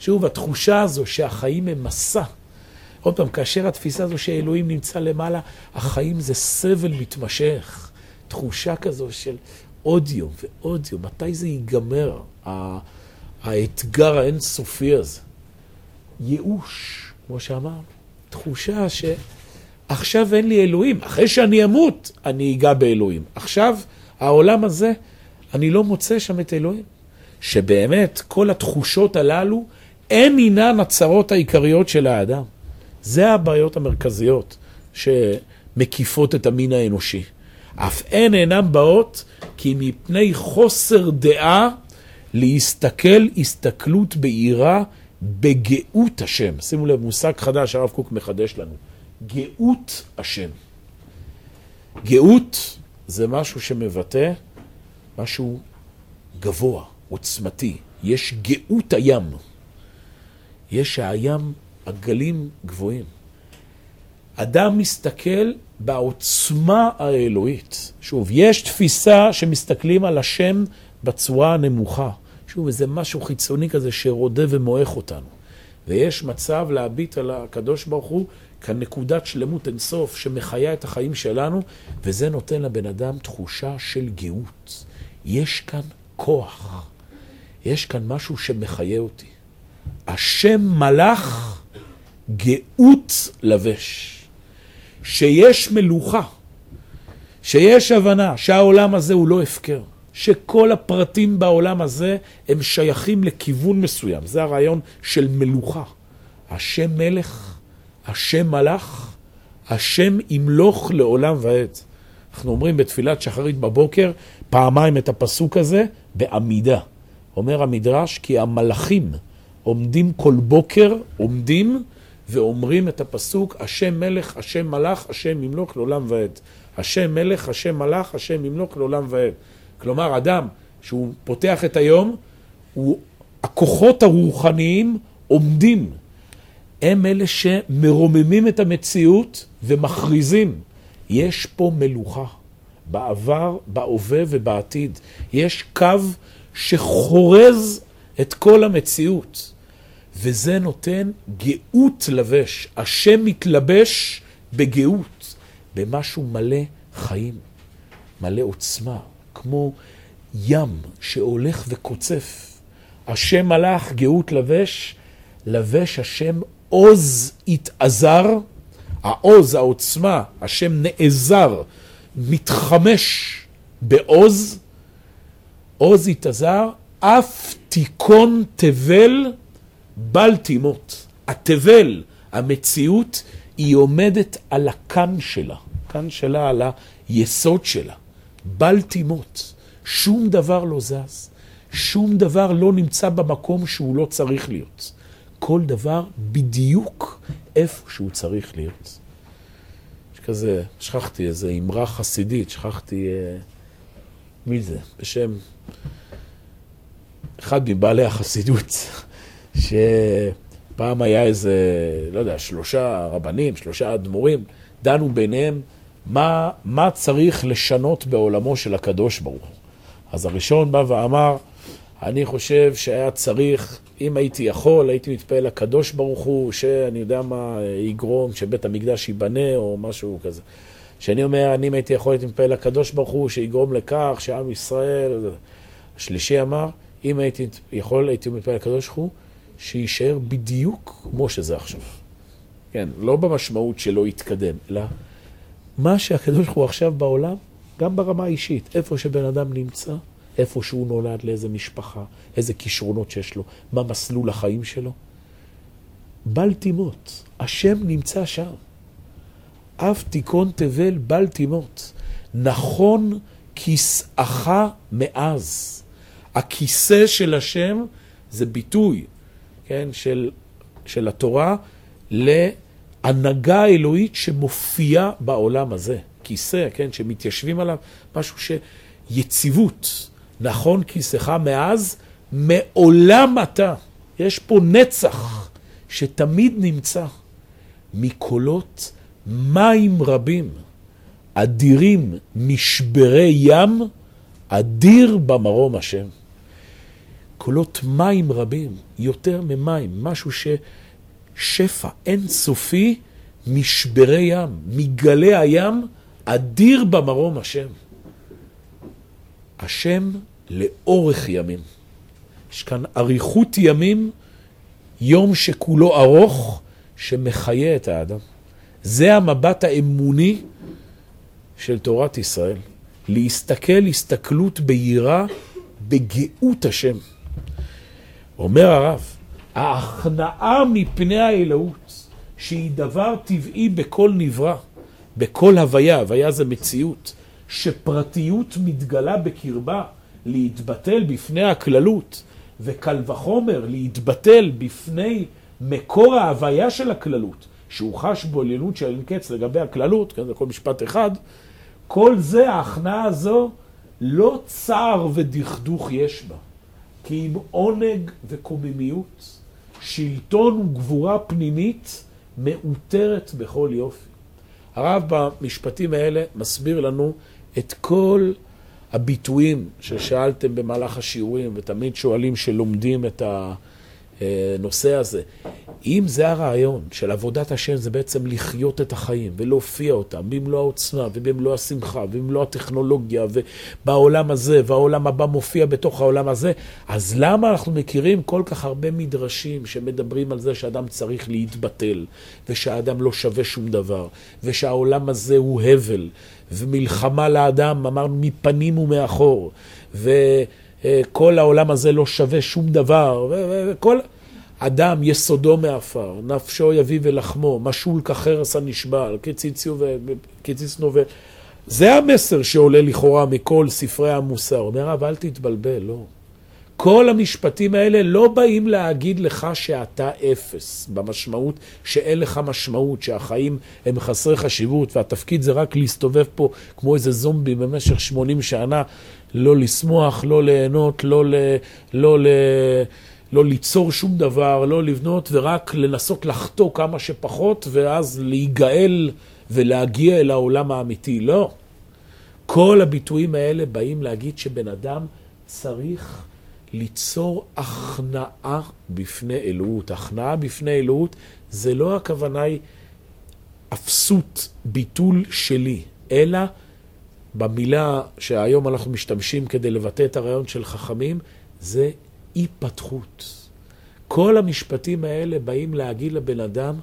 שוב, התחושה הזו שהחיים הם מסע. עוד פעם, כאשר התפיסה הזו שאלוהים נמצא למעלה, החיים זה סבל מתמשך. תחושה כזו של עוד יום ועוד יום, מתי זה ייגמר, האתגר האינסופי הזה. ייאוש, כמו שאמרנו, תחושה שעכשיו אין לי אלוהים, אחרי שאני אמות, אני אגע באלוהים. עכשיו, העולם הזה, אני לא מוצא שם את אלוהים. שבאמת, כל התחושות הללו, הן אינן הצרות העיקריות של האדם. זה הבעיות המרכזיות שמקיפות את המין האנושי. אף הן אינן באות כי מפני חוסר דעה להסתכל הסתכלות בהירה בגאות השם. שימו לב, מושג חדש הרב קוק מחדש לנו. גאות השם. גאות זה משהו שמבטא משהו גבוה, עוצמתי. יש גאות הים. יש הים, הגלים גבוהים. אדם מסתכל בעוצמה האלוהית. שוב, יש תפיסה שמסתכלים על השם בצורה הנמוכה. שוב, איזה משהו חיצוני כזה שרודה ומועך אותנו. ויש מצב להביט על הקדוש ברוך הוא כנקודת שלמות אינסוף שמחיה את החיים שלנו, וזה נותן לבן אדם תחושה של גאות. יש כאן כוח. יש כאן משהו שמחיה אותי. השם מלאך גאות לבש. שיש מלוכה, שיש הבנה שהעולם הזה הוא לא הפקר, שכל הפרטים בעולם הזה הם שייכים לכיוון מסוים. זה הרעיון של מלוכה. השם מלך, השם מלאך, השם ימלוך לעולם ועד. אנחנו אומרים בתפילת שחרית בבוקר פעמיים את הפסוק הזה בעמידה. אומר המדרש כי המלאכים עומדים כל בוקר, עומדים ואומרים את הפסוק, השם מלך, השם מלאך, השם ימלוך לעולם ועד. השם מלך, השם מלאך, השם ימלוך לעולם ועד. כלומר, אדם שהוא פותח את היום, הוא הכוחות הרוחניים עומדים. הם אלה שמרוממים את המציאות ומכריזים, יש פה מלוכה, בעבר, בהווה ובעתיד. יש קו שחורז את כל המציאות, וזה נותן גאות לבש. השם מתלבש בגאות, במשהו מלא חיים, מלא עוצמה, כמו ים שהולך וקוצף. השם מלאך גאות לבש, לבש השם עוז התעזר, העוז, העוצמה, השם נעזר, מתחמש בעוז, עוז התעזר, אף תיכון תבל בל תימות. התבל, המציאות, היא עומדת על הכאן שלה, כאן שלה על היסוד שלה. בל תימות. שום דבר לא זז, שום דבר לא נמצא במקום שהוא לא צריך להיות. כל דבר בדיוק איפה שהוא צריך להיות. יש כזה, שכחתי איזה אמרה חסידית, שכחתי... אה, מי זה? בשם אחד מבעלי החסידות, שפעם היה איזה, לא יודע, שלושה רבנים, שלושה אדמו"רים, דנו ביניהם מה, מה צריך לשנות בעולמו של הקדוש ברוך הוא. אז הראשון בא ואמר, אני חושב שהיה צריך, אם הייתי יכול, הייתי מתפעל לקדוש ברוך הוא, שאני יודע מה יגרום, שבית המקדש ייבנה או משהו כזה. שאני אומר, אני אם הייתי יכול, הייתי מתפעל לקדוש ברוך הוא, שיגרום לכך שעם ישראל... השלישי אמר, אם הייתי יכול, הייתי מתפעל לקדוש ברוך הוא, שיישאר בדיוק כמו שזה עכשיו. כן, לא במשמעות שלא יתקדם, אלא מה שהקדוש ברוך הוא עכשיו בעולם, גם ברמה האישית, איפה שבן אדם נמצא, איפה שהוא נולד, לאיזה משפחה, איזה כישרונות שיש לו, מה מסלול החיים שלו. בל תימות, השם נמצא שם. אף תיכון תבל בל תימות. נכון כיסאך מאז. הכיסא של השם זה ביטוי, כן, של, של התורה להנהגה האלוהית שמופיעה בעולם הזה. כיסא, כן, שמתיישבים עליו, משהו שיציבות. נכון כיסאך מאז, מעולם אתה. יש פה נצח שתמיד נמצא. מקולות מים רבים, אדירים משברי ים, אדיר במרום השם. קולות מים רבים, יותר ממים, משהו ששפע אינסופי משברי ים, מגלי הים, אדיר במרום השם. השם לאורך ימים. יש כאן אריכות ימים, יום שכולו ארוך, שמחיה את האדם. זה המבט האמוני של תורת ישראל. להסתכל הסתכלות בהירה בגאות השם. אומר הרב, ההכנעה מפני האלוהות, שהיא דבר טבעי בכל נברא, בכל הוויה, הוויה זה מציאות, שפרטיות מתגלה בקרבה, להתבטל בפני הכללות, וקל וחומר להתבטל בפני מקור ההוויה של הכללות, שהוא חש בו עליונות של אין קץ לגבי הכללות, כן, זה כל משפט אחד, כל זה, ההכנעה הזו, לא צער ודכדוך יש בה, כי אם עונג וקוממיות, שלטון וגבורה פנימית מאותרת בכל יופי. הרב במשפטים האלה מסביר לנו את כל הביטויים ששאלתם במהלך השיעורים, ותמיד שואלים שלומדים את הנושא הזה. אם זה הרעיון של עבודת השם, זה בעצם לחיות את החיים ולהופיע אותם במלוא העוצמה ובמלוא השמחה ובמלוא הטכנולוגיה ובעולם הזה והעולם הבא מופיע בתוך העולם הזה, אז למה אנחנו מכירים כל כך הרבה מדרשים שמדברים על זה שאדם צריך להתבטל ושהאדם לא שווה שום דבר ושהעולם הזה הוא הבל ומלחמה לאדם, אמרנו, מפנים ומאחור וכל העולם הזה לא שווה שום דבר וכל... אדם יסודו מעפר, נפשו יביא ולחמו, משול כחרס הנשבל, כציץ נובל. זה המסר שעולה לכאורה מכל ספרי המוסר. אומר הרב, אל תתבלבל, לא. כל המשפטים האלה לא באים להגיד לך שאתה אפס, במשמעות שאין לך משמעות, שהחיים הם חסרי חשיבות, והתפקיד זה רק להסתובב פה כמו איזה זומבי במשך 80 שנה, לא לשמוח, לא ליהנות, לא, ל, לא ל, לא ליצור שום דבר, לא לבנות, ורק לנסות לחטוא כמה שפחות, ואז להיגאל ולהגיע אל העולם האמיתי. לא. כל הביטויים האלה באים להגיד שבן אדם צריך ליצור הכנעה בפני אלוהות. הכנעה בפני אלוהות זה לא הכוונה היא אפסות, ביטול שלי, אלא במילה שהיום אנחנו משתמשים כדי לבטא את הרעיון של חכמים, זה היפתחות. כל המשפטים האלה באים להגיד לבן אדם,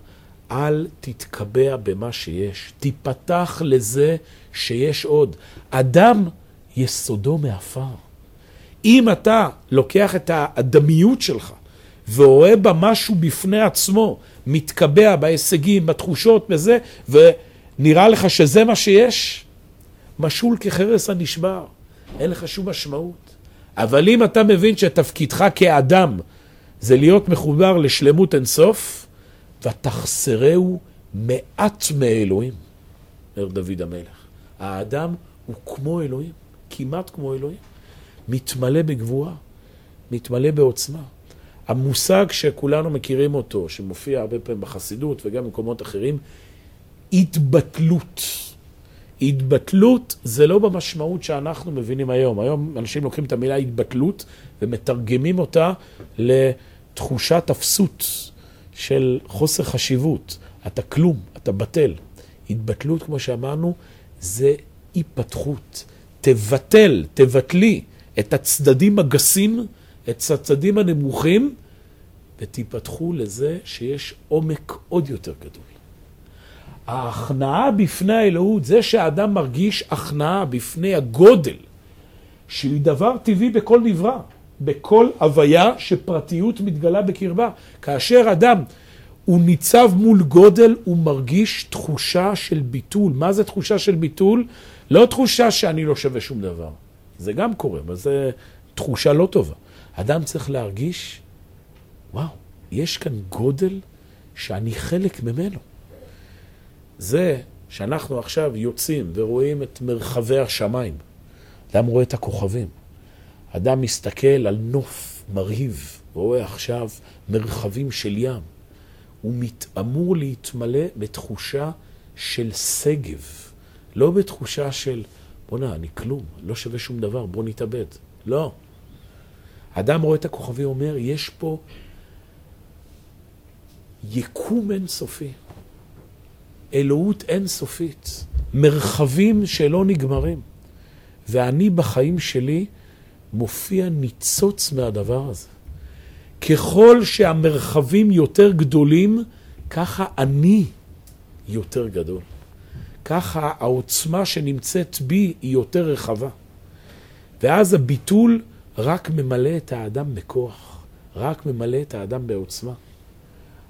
אל תתקבע במה שיש, תיפתח לזה שיש עוד. אדם יסודו מעפר. אם אתה לוקח את האדמיות שלך ורואה בה משהו בפני עצמו, מתקבע בהישגים, בתחושות, בזה, ונראה לך שזה מה שיש, משול כחרס הנשבר. אין לך שום משמעות. אבל אם אתה מבין שתפקידך כאדם זה להיות מחובר לשלמות אינסוף, ותחסרהו מעט מאלוהים, אומר דוד המלך. האדם הוא כמו אלוהים, כמעט כמו אלוהים. מתמלא בגבורה, מתמלא בעוצמה. המושג שכולנו מכירים אותו, שמופיע הרבה פעמים בחסידות וגם במקומות אחרים, התבטלות. התבטלות זה לא במשמעות שאנחנו מבינים היום. היום אנשים לוקחים את המילה התבטלות ומתרגמים אותה לתחושת אפסות של חוסר חשיבות. אתה כלום, אתה בטל. התבטלות, כמו שאמרנו, זה היפתחות. תבטל, תבטלי את הצדדים הגסים, את הצדדים הנמוכים, ותיפתחו לזה שיש עומק עוד יותר גדול. ההכנעה בפני האלוהות, זה שהאדם מרגיש הכנעה בפני הגודל, שהיא דבר טבעי בכל נברא, בכל הוויה שפרטיות מתגלה בקרבה. כאשר אדם הוא ניצב מול גודל, הוא מרגיש תחושה של ביטול. מה זה תחושה של ביטול? לא תחושה שאני לא שווה שום דבר. זה גם קורה, אבל זו תחושה לא טובה. אדם צריך להרגיש, וואו, יש כאן גודל שאני חלק ממנו. זה שאנחנו עכשיו יוצאים ורואים את מרחבי השמיים. אדם רואה את הכוכבים. אדם מסתכל על נוף מרהיב, ורואה עכשיו מרחבים של ים. הוא מת, אמור להתמלא בתחושה של שגב, לא בתחושה של, בוא'נה, אני כלום, לא שווה שום דבר, בוא נתאבד. לא. אדם רואה את הכוכבים ואומר, יש פה יקום אינסופי, אלוהות אינסופית, מרחבים שלא נגמרים. ואני בחיים שלי מופיע ניצוץ מהדבר הזה. ככל שהמרחבים יותר גדולים, ככה אני יותר גדול. ככה העוצמה שנמצאת בי היא יותר רחבה. ואז הביטול רק ממלא את האדם בכוח, רק ממלא את האדם בעוצמה.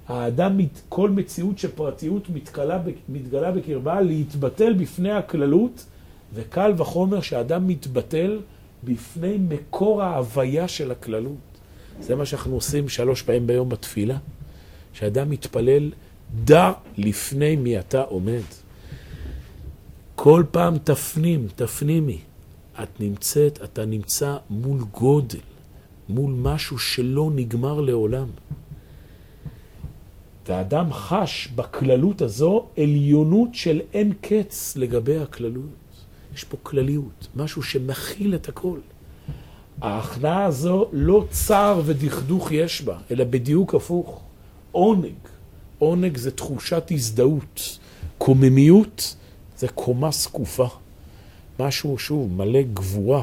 האדם, כל מציאות של פרטיות מתגלה, מתגלה בקרבה להתבטל בפני הכללות, וקל וחומר שהאדם מתבטל בפני מקור ההוויה של הכללות. זה מה שאנחנו עושים שלוש פעמים ביום בתפילה. שאדם מתפלל, דע לפני מי אתה עומד. כל פעם תפנים, תפנימי. את נמצאת, אתה נמצא מול גודל, מול משהו שלא נגמר לעולם. והאדם חש בכללות הזו עליונות של אין קץ לגבי הכללות. יש פה כלליות, משהו שמכיל את הכל. ההכנעה הזו לא צער ודכדוך יש בה, אלא בדיוק הפוך. עונג. עונג זה תחושת הזדהות. קוממיות זה קומה זקופה. משהו, שוב, מלא גבורה.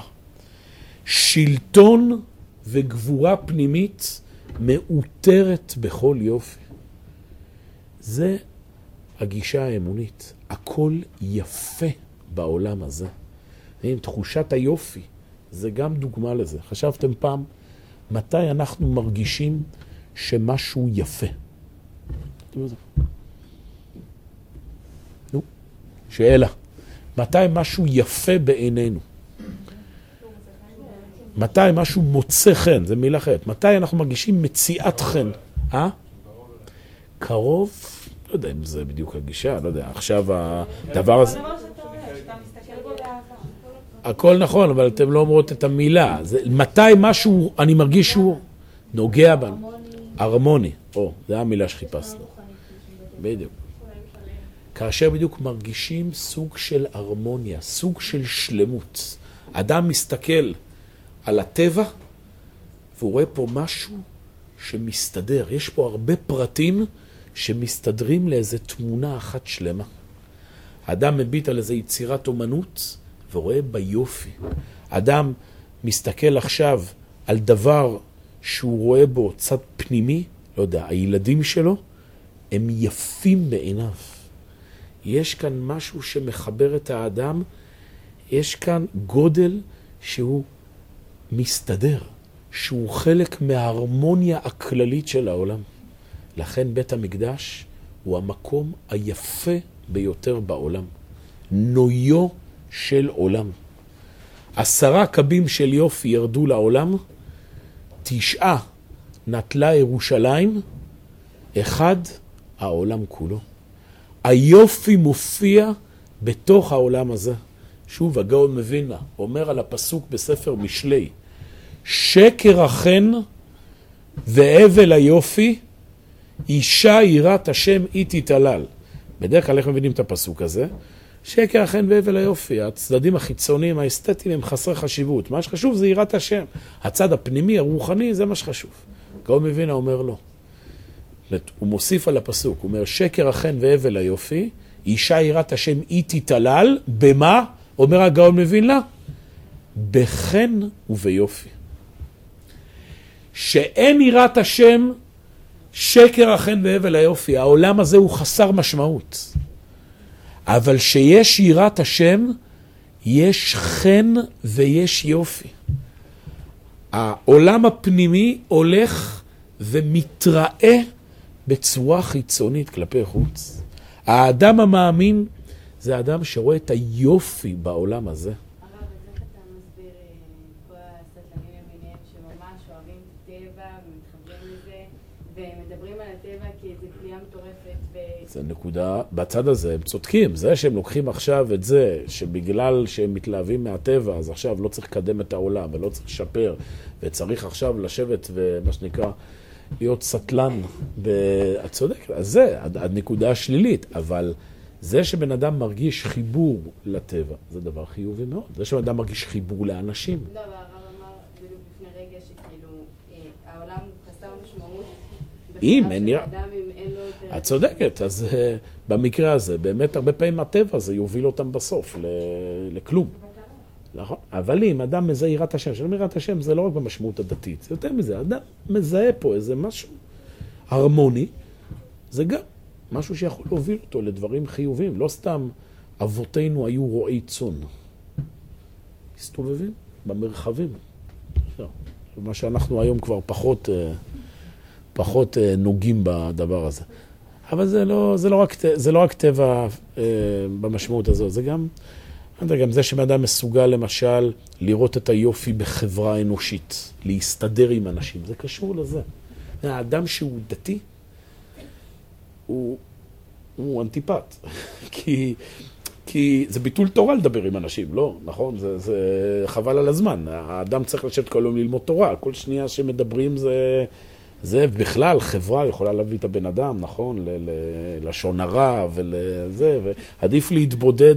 שלטון וגבורה פנימית מאותרת בכל יופי. זה הגישה האמונית. הכל יפה בעולם הזה. עם תחושת היופי, זה גם דוגמה לזה. חשבתם פעם, מתי אנחנו מרגישים שמשהו יפה? נו, שאלה. מתי משהו יפה בעינינו? מתי משהו מוצא חן, זה מילה אחרת. מתי אנחנו מרגישים מציאת חן? אה? קרוב? לא יודע אם זה בדיוק הגישה, לא יודע. עכשיו הדבר הזה... הכל נכון, אבל אתם לא אומרות את המילה. זה, מתי משהו, אני מרגיש שהוא... נוגע בנו. הרמוני, או, זו המילה שחיפשנו. בדיוק. כאשר בדיוק מרגישים סוג של הרמוניה, סוג של שלמות. אדם מסתכל על הטבע והוא רואה פה משהו שמסתדר. יש פה הרבה פרטים שמסתדרים לאיזה תמונה אחת שלמה. אדם מביט על איזו יצירת אומנות ורואה ביופי. אדם מסתכל עכשיו על דבר שהוא רואה בו צד פנימי, לא יודע, הילדים שלו, הם יפים בעיניו. יש כאן משהו שמחבר את האדם, יש כאן גודל שהוא מסתדר, שהוא חלק מההרמוניה הכללית של העולם. לכן בית המקדש הוא המקום היפה ביותר בעולם. נויו של עולם. עשרה קבים של יופי ירדו לעולם, תשעה נטלה ירושלים, אחד העולם כולו. היופי מופיע בתוך העולם הזה. שוב, הגאון מווילנה אומר על הפסוק בספר משלי, שקר החן והבל היופי, אישה יראת השם היא תתעלל. בדרך כלל איך מבינים את הפסוק הזה? שקר החן והבל היופי, הצדדים החיצוניים, האסתטיים, הם חסרי חשיבות. מה שחשוב זה יראת השם. הצד הפנימי, הרוחני, זה מה שחשוב. גאון מווילנה אומר לא. הוא מוסיף על הפסוק, הוא אומר, שקר החן והבל היופי, אישה יראת השם היא תתעלל, במה? אומר הגאון מווילנה? בחן וביופי. שאין יראת השם, שקר החן והבל היופי. העולם הזה הוא חסר משמעות. אבל שיש יראת השם, יש חן ויש יופי. העולם הפנימי הולך ומתראה בצורה חיצונית כלפי חוץ. האדם המאמין זה האדם שרואה את היופי בעולם הזה. הרב, אז איך אתה מסביר אה, כל הסטלנים למיניהם שממש אוהבים את הטבע ומתחברים לזה ומדברים על הטבע כאיזו פליאה מטורפת זה נקודה, בצד הזה הם צודקים, זה שהם לוקחים עכשיו את זה, שבגלל שהם מתלהבים מהטבע, אז עכשיו לא צריך לקדם את העולם ולא צריך לשפר, וצריך עכשיו לשבת ומה שנקרא, להיות סטלן. את צודקת, אז זה הנקודה השלילית, אבל זה שבן אדם מרגיש חיבור לטבע, זה דבר חיובי מאוד. זה שבן אדם מרגיש חיבור לאנשים. לא, אבל הרב אמר בדיוק לפני רגע שכאילו אה, העולם הוא חסר משמעות. אם אין נראה- יותר... את צודקת, אז אה, במקרה הזה, באמת הרבה פעמים הטבע הזה יוביל אותם בסוף לכלום. נכון? אבל אם אדם מזהה יראת השם, שלום יראת השם זה לא רק במשמעות הדתית, זה יותר מזה, אדם מזהה פה איזה משהו הרמוני, זה גם משהו שיכול להוביל אותו לדברים חיוביים, לא סתם אבותינו היו רועי צאן. מסתובבים במרחבים. מה שאנחנו היום כבר פחות, אה, פחות אה, נוגעים בדבר הזה. אבל זה לא, זה לא, רק, זה לא רק טבע אה, במשמעות הזו, זה גם, יודע, גם זה שבן אדם מסוגל למשל לראות את היופי בחברה אנושית, להסתדר עם אנשים, זה קשור לזה. האדם שהוא דתי, הוא, הוא אנטיפט, כי, כי זה ביטול תורה לדבר עם אנשים, לא, נכון? זה, זה חבל על הזמן. האדם צריך לשבת כל יום ללמוד תורה, כל שנייה שמדברים זה... זה בכלל, חברה יכולה להביא את הבן אדם, נכון? ל- ל- לשון הרע ולזה, ועדיף להתבודד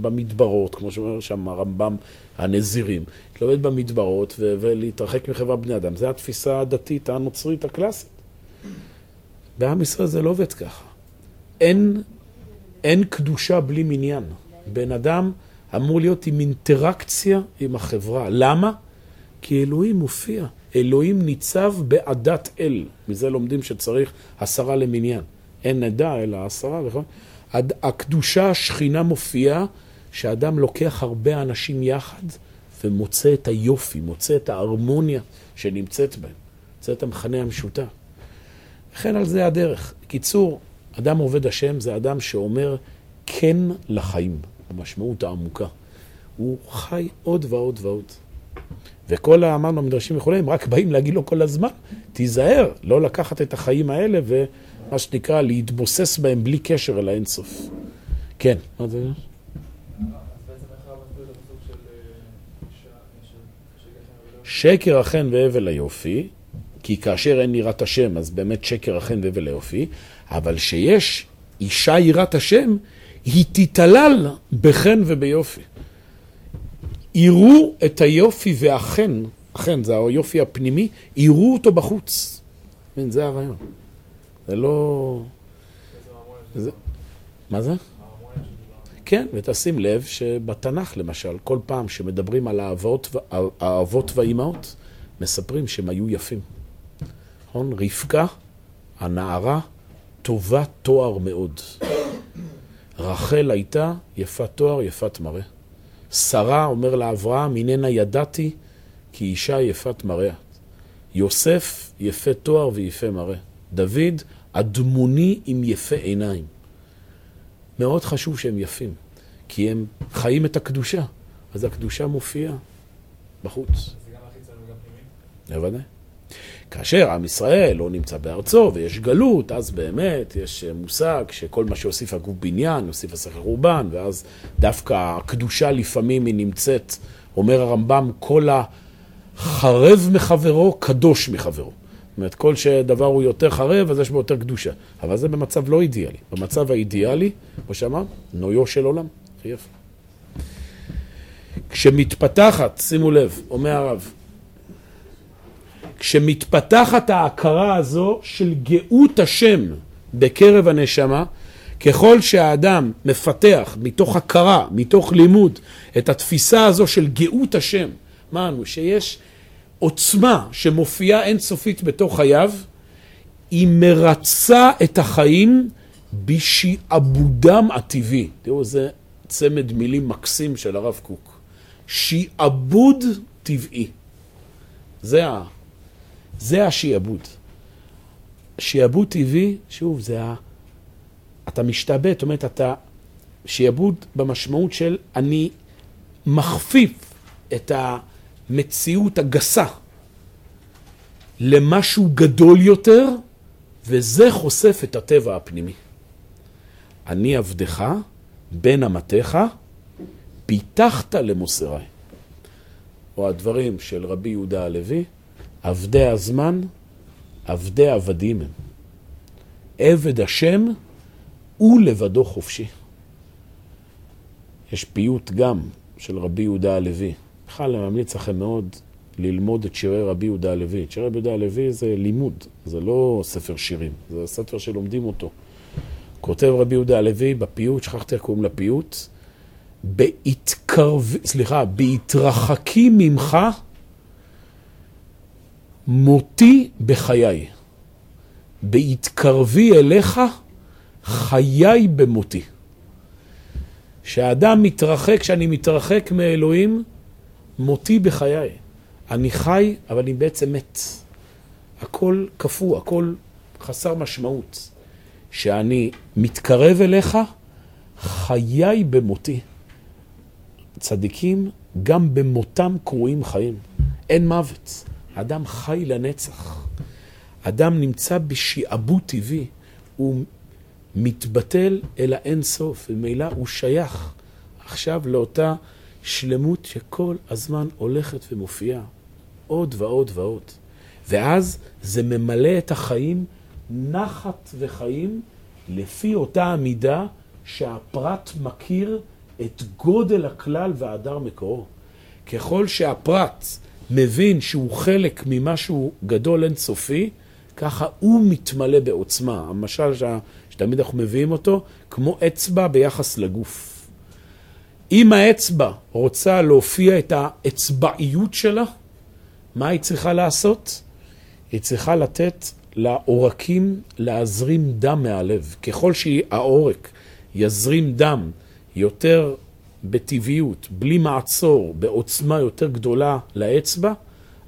במדברות, כמו שאומר שם הרמב"ם, הנזירים. להתלבט במדברות ולהתרחק מחברה בני אדם. זו התפיסה הדתית הנוצרית הקלאסית. בעם ישראל זה לא עובד ככה. אין, אין קדושה בלי מניין. בן אדם אמור להיות עם אינטראקציה עם החברה. למה? כי אלוהים מופיע. אלוהים ניצב בעדת אל. מזה לומדים שצריך עשרה למניין. אין נדע אלא עשרה, נכון? הקדושה, השכינה מופיעה, שאדם לוקח הרבה אנשים יחד ומוצא את היופי, מוצא את ההרמוניה שנמצאת בהם, מוצא את המכנה המשותף. וכן על זה הדרך. בקיצור, אדם עובד השם זה אדם שאומר כן לחיים, המשמעות העמוקה. הוא חי עוד ועוד ועוד. וכל, אמרנו, המדרשים וכולי, הם רק באים להגיד לו כל הזמן, תיזהר, לא לקחת את החיים האלה ומה שנקרא, להתבוסס בהם בלי קשר אל האינסוף. כן, מה זה? שקר החן והבל היופי, כי כאשר אין יראת השם, אז באמת שקר החן והבל היופי, אבל שיש אישה יראת השם, היא תתעלל בחן וביופי. יראו את היופי והחן, החן זה היופי הפנימי, יראו אותו בחוץ. מבין, זה הרעיון. זה לא... זה... מה זה? כן, ותשים לב שבתנ"ך למשל, כל פעם שמדברים על האבות, האבות והאימהות, מספרים שהם היו יפים. נכון? רבקה, הנערה, טובת תואר מאוד. רחל הייתה יפת תואר, יפת מראה. שרה, אומר לאברהם, הננה ידעתי כי אישה יפת מראה. יוסף, יפה תואר ויפה מראה. דוד, אדמוני עם יפה עיניים. מאוד חשוב שהם יפים, כי הם חיים את הקדושה, אז הקדושה מופיעה בחוץ. זה גם החיצוני וגם פנימי? בוודאי. כאשר עם ישראל לא נמצא בארצו ויש גלות, אז באמת יש מושג שכל מה שהוסיף הגוף בניין, הוסיף השכל חורבן, ואז דווקא הקדושה לפעמים היא נמצאת, אומר הרמב"ם, כל החרב מחברו, קדוש מחברו. זאת אומרת, כל שדבר הוא יותר חרב, אז יש בו יותר קדושה. אבל זה במצב לא אידיאלי. במצב האידיאלי, כמו שאמר, נויו של עולם. יפה. כשמתפתחת, שימו לב, אומר הרב, כשמתפתחת ההכרה הזו של גאות השם בקרב הנשמה, ככל שהאדם מפתח מתוך הכרה, מתוך לימוד, את התפיסה הזו של גאות השם, אמרנו שיש עוצמה שמופיעה אינסופית בתוך חייו, היא מרצה את החיים בשעבודם הטבעי. תראו, זה צמד מילים מקסים של הרב קוק. שעבוד טבעי. זה, ה... זה השעבוד. שעבוד טבעי, שוב, זה ה... אתה משתעבד, זאת אומרת, אתה... שעבוד במשמעות של אני מכפיף את המציאות הגסה למשהו גדול יותר, וזה חושף את הטבע הפנימי. אני עבדך, בן אמתך, פיתחת למוסרי. או הדברים של רבי יהודה הלוי, עבדי הזמן, עבדי עבדים הם. עבד השם הוא לבדו חופשי. יש פיוט גם של רבי יהודה הלוי. בכלל אני ממליץ לכם מאוד ללמוד את שירי רבי יהודה הלוי. את שירי רבי יהודה הלוי זה לימוד, זה לא ספר שירים, זה ספר שלומדים אותו. כותב רבי יהודה הלוי בפיוט, שכחתי איך קוראים לפיוט, בהתקרב... סליחה, בהתרחקי ממך מותי בחיי. בהתקרבי אליך חיי במותי. כשאדם מתרחק, כשאני מתרחק מאלוהים, מותי בחיי. אני חי, אבל אני בעצם מת. הכל קפוא, הכל חסר משמעות. כשאני מתקרב אליך, חיי במותי. צדיקים, גם במותם קרויים חיים. אין מוות. אדם חי לנצח. אדם נמצא בשעבוד טבעי. הוא מתבטל אל האין סוף, וממילא הוא שייך עכשיו לאותה שלמות שכל הזמן הולכת ומופיעה. עוד ועוד ועוד. ואז זה ממלא את החיים נחת וחיים לפי אותה המידה שהפרט מכיר את גודל הכלל והדר מקורו. ככל שהפרט מבין שהוא חלק ממשהו גדול אינסופי, ככה הוא מתמלא בעוצמה. המשל. שתמיד אנחנו מביאים אותו, כמו אצבע ביחס לגוף. אם האצבע רוצה להופיע את האצבעיות שלה, מה היא צריכה לעשות? היא צריכה לתת לעורקים להזרים דם מהלב. ככל שהעורק יזרים דם יותר בטבעיות, בלי מעצור, בעוצמה יותר גדולה לאצבע,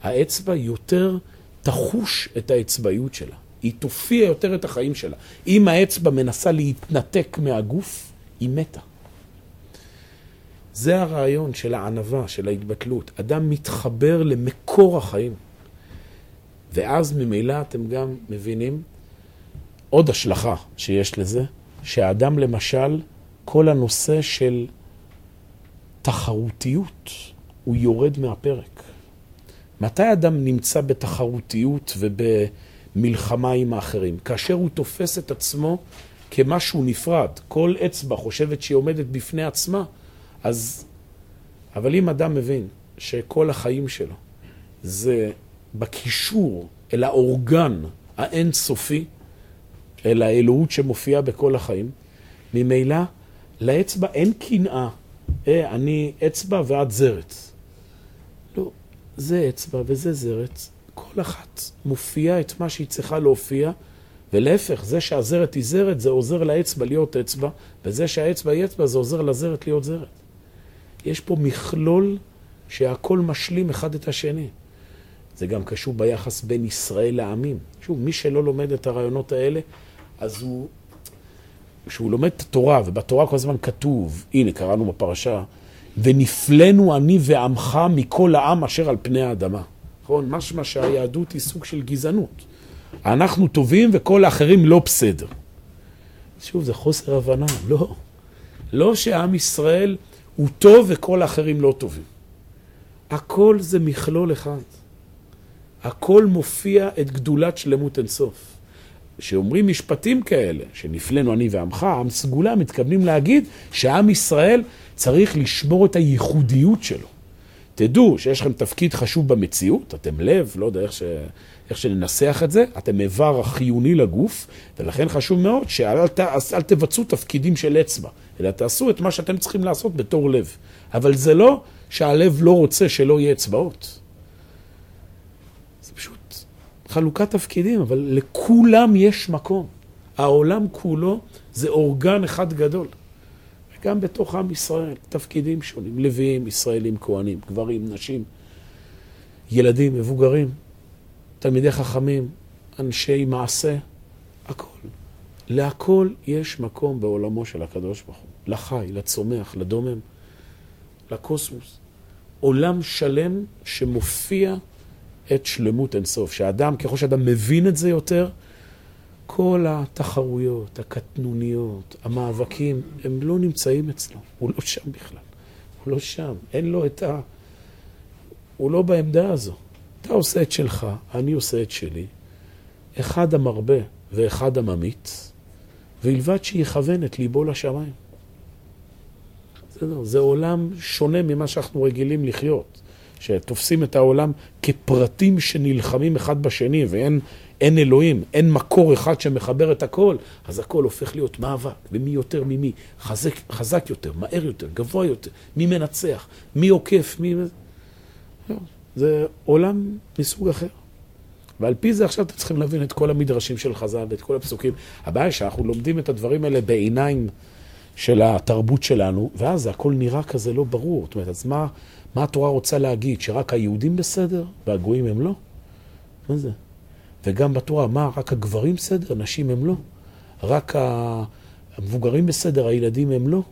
האצבע יותר תחוש את האצבעיות שלה. היא תופיע יותר את החיים שלה. אם האצבע מנסה להתנתק מהגוף, היא מתה. זה הרעיון של הענווה, של ההתבטלות. אדם מתחבר למקור החיים. ואז ממילא אתם גם מבינים עוד השלכה שיש לזה, שהאדם למשל, כל הנושא של תחרותיות, הוא יורד מהפרק. מתי אדם נמצא בתחרותיות ובמלחמה עם האחרים? כאשר הוא תופס את עצמו כמשהו נפרד. כל אצבע חושבת שהיא עומדת בפני עצמה, אז... אבל אם אדם מבין שכל החיים שלו זה בקישור אל האורגן האינסופי, אל האלוהות שמופיעה בכל החיים, ממילא לאצבע אין קנאה. אה, אני אצבע ואת זרץ. לא, זה אצבע וזה זרץ. כל אחת מופיעה את מה שהיא צריכה להופיע, ולהפך, זה שהזרת היא זרת, זה עוזר לאצבע להיות אצבע, וזה שהאצבע היא אצבע, זה עוזר לזרת להיות זרת. יש פה מכלול שהכל משלים אחד את השני. זה גם קשור ביחס בין ישראל לעמים. שוב, מי שלא לומד את הרעיונות האלה, אז הוא, כשהוא לומד את התורה, ובתורה כל הזמן כתוב, הנה, קראנו בפרשה, ונפלנו אני ועמך מכל העם אשר על פני האדמה. נכון? משמע שהיהדות היא סוג של גזענות. אנחנו טובים וכל האחרים לא בסדר. שוב, זה חוסר הבנה. לא. לא שעם ישראל הוא טוב וכל האחרים לא טובים. הכל זה מכלול אחד. הכל מופיע את גדולת שלמות אינסוף. כשאומרים משפטים כאלה, שנפלנו אני ועמך, עם סגולה, מתכוונים להגיד שעם ישראל צריך לשמור את הייחודיות שלו. תדעו שיש לכם תפקיד חשוב במציאות, אתם לב, לא יודע איך, ש... איך שננסח את זה, אתם איבר החיוני לגוף, ולכן חשוב מאוד שאל ת... אל תבצעו תפקידים של אצבע, אלא תעשו את מה שאתם צריכים לעשות בתור לב. אבל זה לא שהלב לא רוצה שלא יהיה אצבעות. חלוקת תפקידים, אבל לכולם יש מקום. העולם כולו זה אורגן אחד גדול. גם בתוך עם ישראל, תפקידים שונים, לוויים, ישראלים, כהנים, גברים, נשים, ילדים, מבוגרים, תלמידי חכמים, אנשי מעשה, הכל. להכל יש מקום בעולמו של הקדוש ברוך הוא. לחי, לצומח, לדומם, לקוסמוס. עולם שלם שמופיע את שלמות אינסוף. שהאדם, ככל שאדם מבין את זה יותר, כל התחרויות, הקטנוניות, המאבקים, הם לא נמצאים אצלו. הוא לא שם בכלל. הוא לא שם. אין לו את ה... הוא לא בעמדה הזו. אתה עושה את שלך, אני עושה את שלי. אחד המרבה ואחד הממית, ובלבד שיכוון את ליבו לשמיים. בסדר? זה עולם שונה ממה שאנחנו רגילים לחיות. שתופסים את העולם כפרטים שנלחמים אחד בשני ואין אין אלוהים, אין מקור אחד שמחבר את הכל, אז הכל הופך להיות מאבק, ומי יותר ממי, חזק, חזק יותר, מהר יותר, גבוה יותר, מי מנצח, מי עוקף, מי... לא, זה עולם מסוג אחר. ועל פי זה עכשיו אתם צריכים להבין את כל המדרשים של חז"ל ואת כל הפסוקים. הבעיה היא שאנחנו לומדים את הדברים האלה בעיניים של התרבות שלנו, ואז הכל נראה כזה לא ברור. זאת אומרת, אז מה, מה התורה רוצה להגיד? שרק היהודים בסדר והגויים הם לא? מה זה? וגם בתורה, מה, רק הגברים בסדר, נשים הם לא? רק המבוגרים בסדר, הילדים הם לא?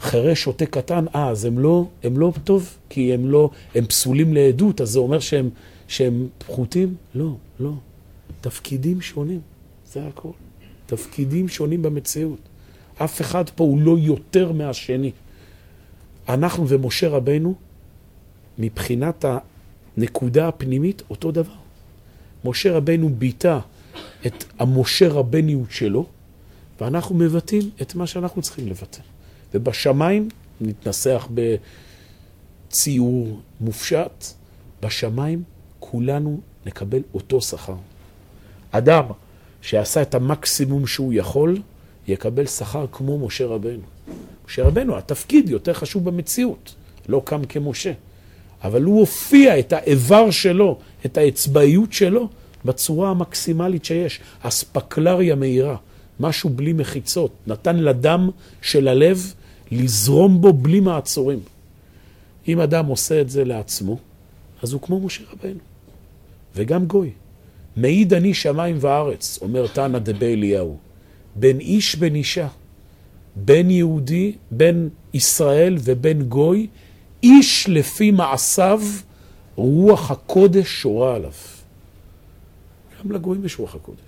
חירש שותה קטן, אה, אז הם לא, הם לא טוב, כי הם לא, הם פסולים לעדות, אז זה אומר שהם, שהם פחותים? לא, לא. תפקידים שונים, זה הכל. תפקידים שונים במציאות. אף אחד פה הוא לא יותר מהשני. אנחנו ומשה רבנו, מבחינת הנקודה הפנימית, אותו דבר. משה רבנו ביטא את המשה רבניות שלו, ואנחנו מבטאים את מה שאנחנו צריכים לבטא. ובשמיים, נתנסח בציור מופשט, בשמיים כולנו נקבל אותו שכר. אדם שעשה את המקסימום שהוא יכול, יקבל שכר כמו משה רבנו. משה רבנו, התפקיד יותר חשוב במציאות, לא קם כמשה. אבל הוא הופיע את האיבר שלו, את האצבעיות שלו, בצורה המקסימלית שיש. אספקלריה מהירה, משהו בלי מחיצות. נתן לדם של הלב לזרום בו בלי מעצורים. אם אדם עושה את זה לעצמו, אז הוא כמו משה רבנו. וגם גוי. מעיד אני שמיים וארץ, אומר תנא דבי אליהו. בין איש בין אישה, בין יהודי, בין ישראל ובין גוי, איש לפי מעשיו, רוח הקודש שורה עליו. גם לגויים יש רוח הקודש.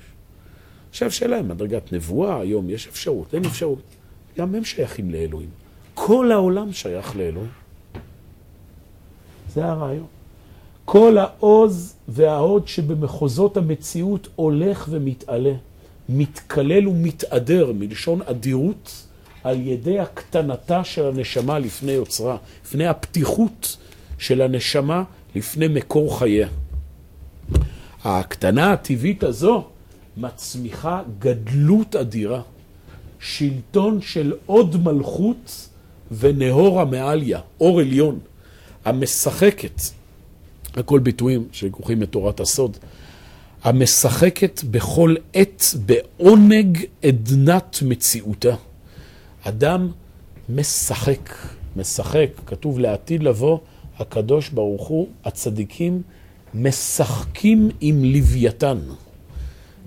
עכשיו שאלה אם מדרגת נבואה, היום יש אפשרות, אין אפשרות. גם הם שייכים לאלוהים. כל העולם שייך לאלוהים. זה הרעיון. כל העוז וההוד שבמחוזות המציאות הולך ומתעלה, מתקלל ומתעדר, מלשון אדירות, על ידי הקטנתה של הנשמה לפני יוצרה, לפני הפתיחות של הנשמה לפני מקור חייה. ההקטנה הטבעית הזו מצמיחה גדלות אדירה, שלטון של עוד מלכות ונהור המעליה, אור עליון, המשחקת, הכל ביטויים שלקוחים מתורת הסוד, המשחקת בכל עת בעונג עדנת מציאותה. אדם משחק, משחק, כתוב לעתיד לבוא, הקדוש ברוך הוא, הצדיקים, משחקים עם לוויתן.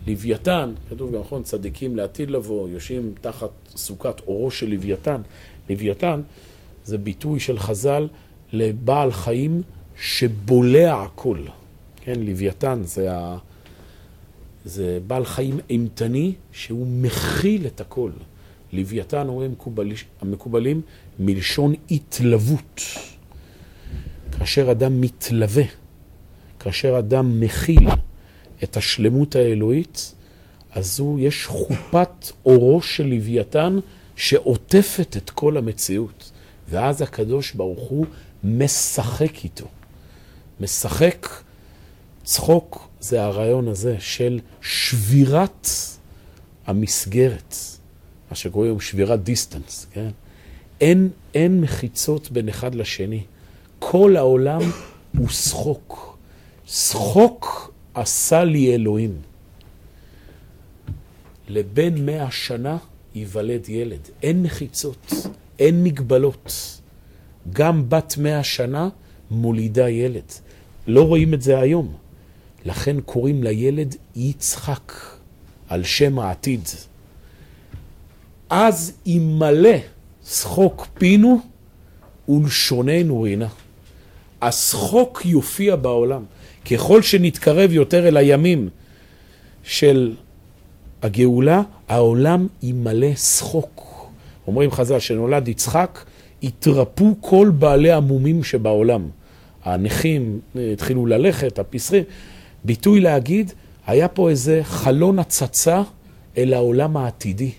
לוויתן, כתוב גם נכון, צדיקים לעתיד לבוא, יושבים תחת סוכת אורו של לוויתן. לוויתן זה ביטוי של חז"ל לבעל חיים שבולע הכל. כן, לוויתן זה, ה... זה בעל חיים אימתני שהוא מכיל את הכל. לוויתן, אומרים המקובל... המקובלים, מלשון התלוות. כאשר אדם מתלווה, כאשר אדם מכיל את השלמות האלוהית, אז הוא, יש חופת אורו של לוויתן שעוטפת את כל המציאות. ואז הקדוש ברוך הוא משחק איתו. משחק, צחוק זה הרעיון הזה של שבירת המסגרת, מה שקוראים היום שבירת דיסטנס, כן? אין, אין מחיצות בין אחד לשני. כל העולם הוא שחוק. שחוק עשה לי אלוהים. לבן מאה שנה ייוולד ילד. אין מחיצות, אין מגבלות. גם בת מאה שנה מולידה ילד. לא רואים את זה היום. לכן קוראים לילד יצחק, על שם העתיד. אז ימלא שחוק פינו ולשוננו רינה. השחוק יופיע בעולם. ככל שנתקרב יותר אל הימים של הגאולה, העולם ימלא שחוק. אומרים חז"ל, שנולד יצחק, התרפו כל בעלי המומים שבעולם. הנכים אה, התחילו ללכת, הפסרים. ביטוי להגיד, היה פה איזה חלון הצצה אל העולם העתידי,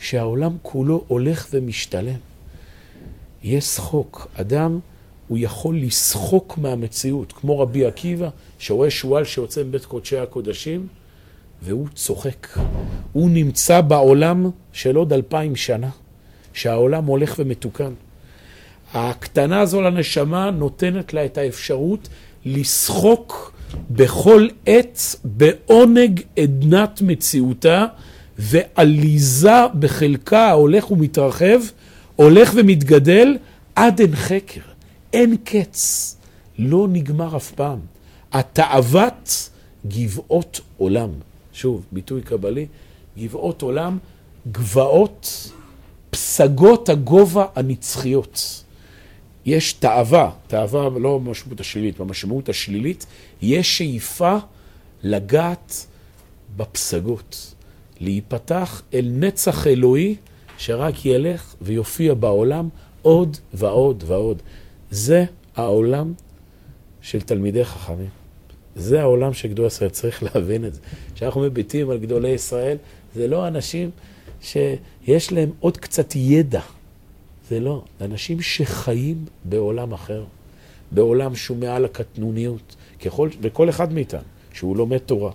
שהעולם כולו הולך ומשתלם. יש שחוק. אדם, הוא יכול לשחוק מהמציאות, כמו רבי עקיבא, שרואה שועל שיוצא מבית קודשי הקודשים, והוא צוחק. הוא נמצא בעולם של עוד אלפיים שנה, שהעולם הולך ומתוקן. ההקטנה הזו לנשמה נותנת לה את האפשרות לשחוק בכל עת בעונג עדנת מציאותה ועליזה בחלקה ההולך ומתרחב, הולך ומתגדל עד אין חקר, אין קץ, לא נגמר אף פעם. התאוות גבעות עולם. שוב, ביטוי קבלי, גבעות עולם, גבעות, פסגות הגובה הנצחיות. יש תאווה, תאווה לא במשמעות השלילית, במשמעות השלילית, יש שאיפה לגעת בפסגות, להיפתח אל נצח אלוהי שרק ילך ויופיע בעולם עוד ועוד ועוד. זה העולם של תלמידי חכמים. זה העולם של גדול ישראל, צריך להבין את זה. כשאנחנו מביטים על גדולי ישראל, זה לא אנשים שיש להם עוד קצת ידע. זה לא, אנשים שחיים בעולם אחר, בעולם שהוא מעל הקטנוניות, ככל, וכל אחד מאיתנו, שהוא לומד תורה,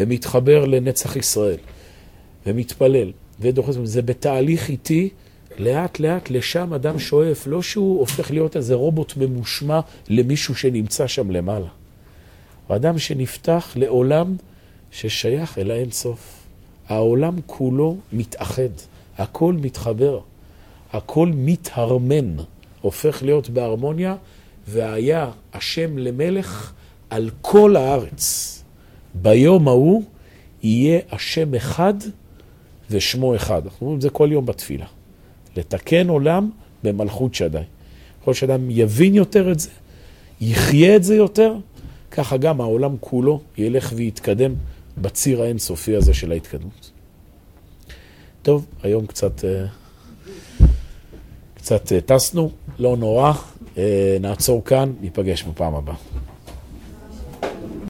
ומתחבר לנצח ישראל, ומתפלל, ודוחס, זה בתהליך איטי, לאט לאט לשם אדם שואף, לא שהוא הופך להיות איזה רובוט ממושמע למישהו שנמצא שם למעלה. הוא אדם שנפתח לעולם ששייך אל האין סוף. העולם כולו מתאחד, הכל מתחבר, הכל מתהרמן, הופך להיות בהרמוניה, והיה השם למלך על כל הארץ. ביום ההוא יהיה השם אחד ושמו אחד. אנחנו אומרים את זה כל יום בתפילה. לתקן עולם במלכות שדי. ככל שאדם יבין יותר את זה, יחיה את זה יותר, ככה גם העולם כולו ילך ויתקדם בציר האינסופי הזה של ההתקדמות. טוב, היום קצת, אה, קצת אה, טסנו, לא נורא, אה, נעצור כאן, ניפגש בפעם הבאה.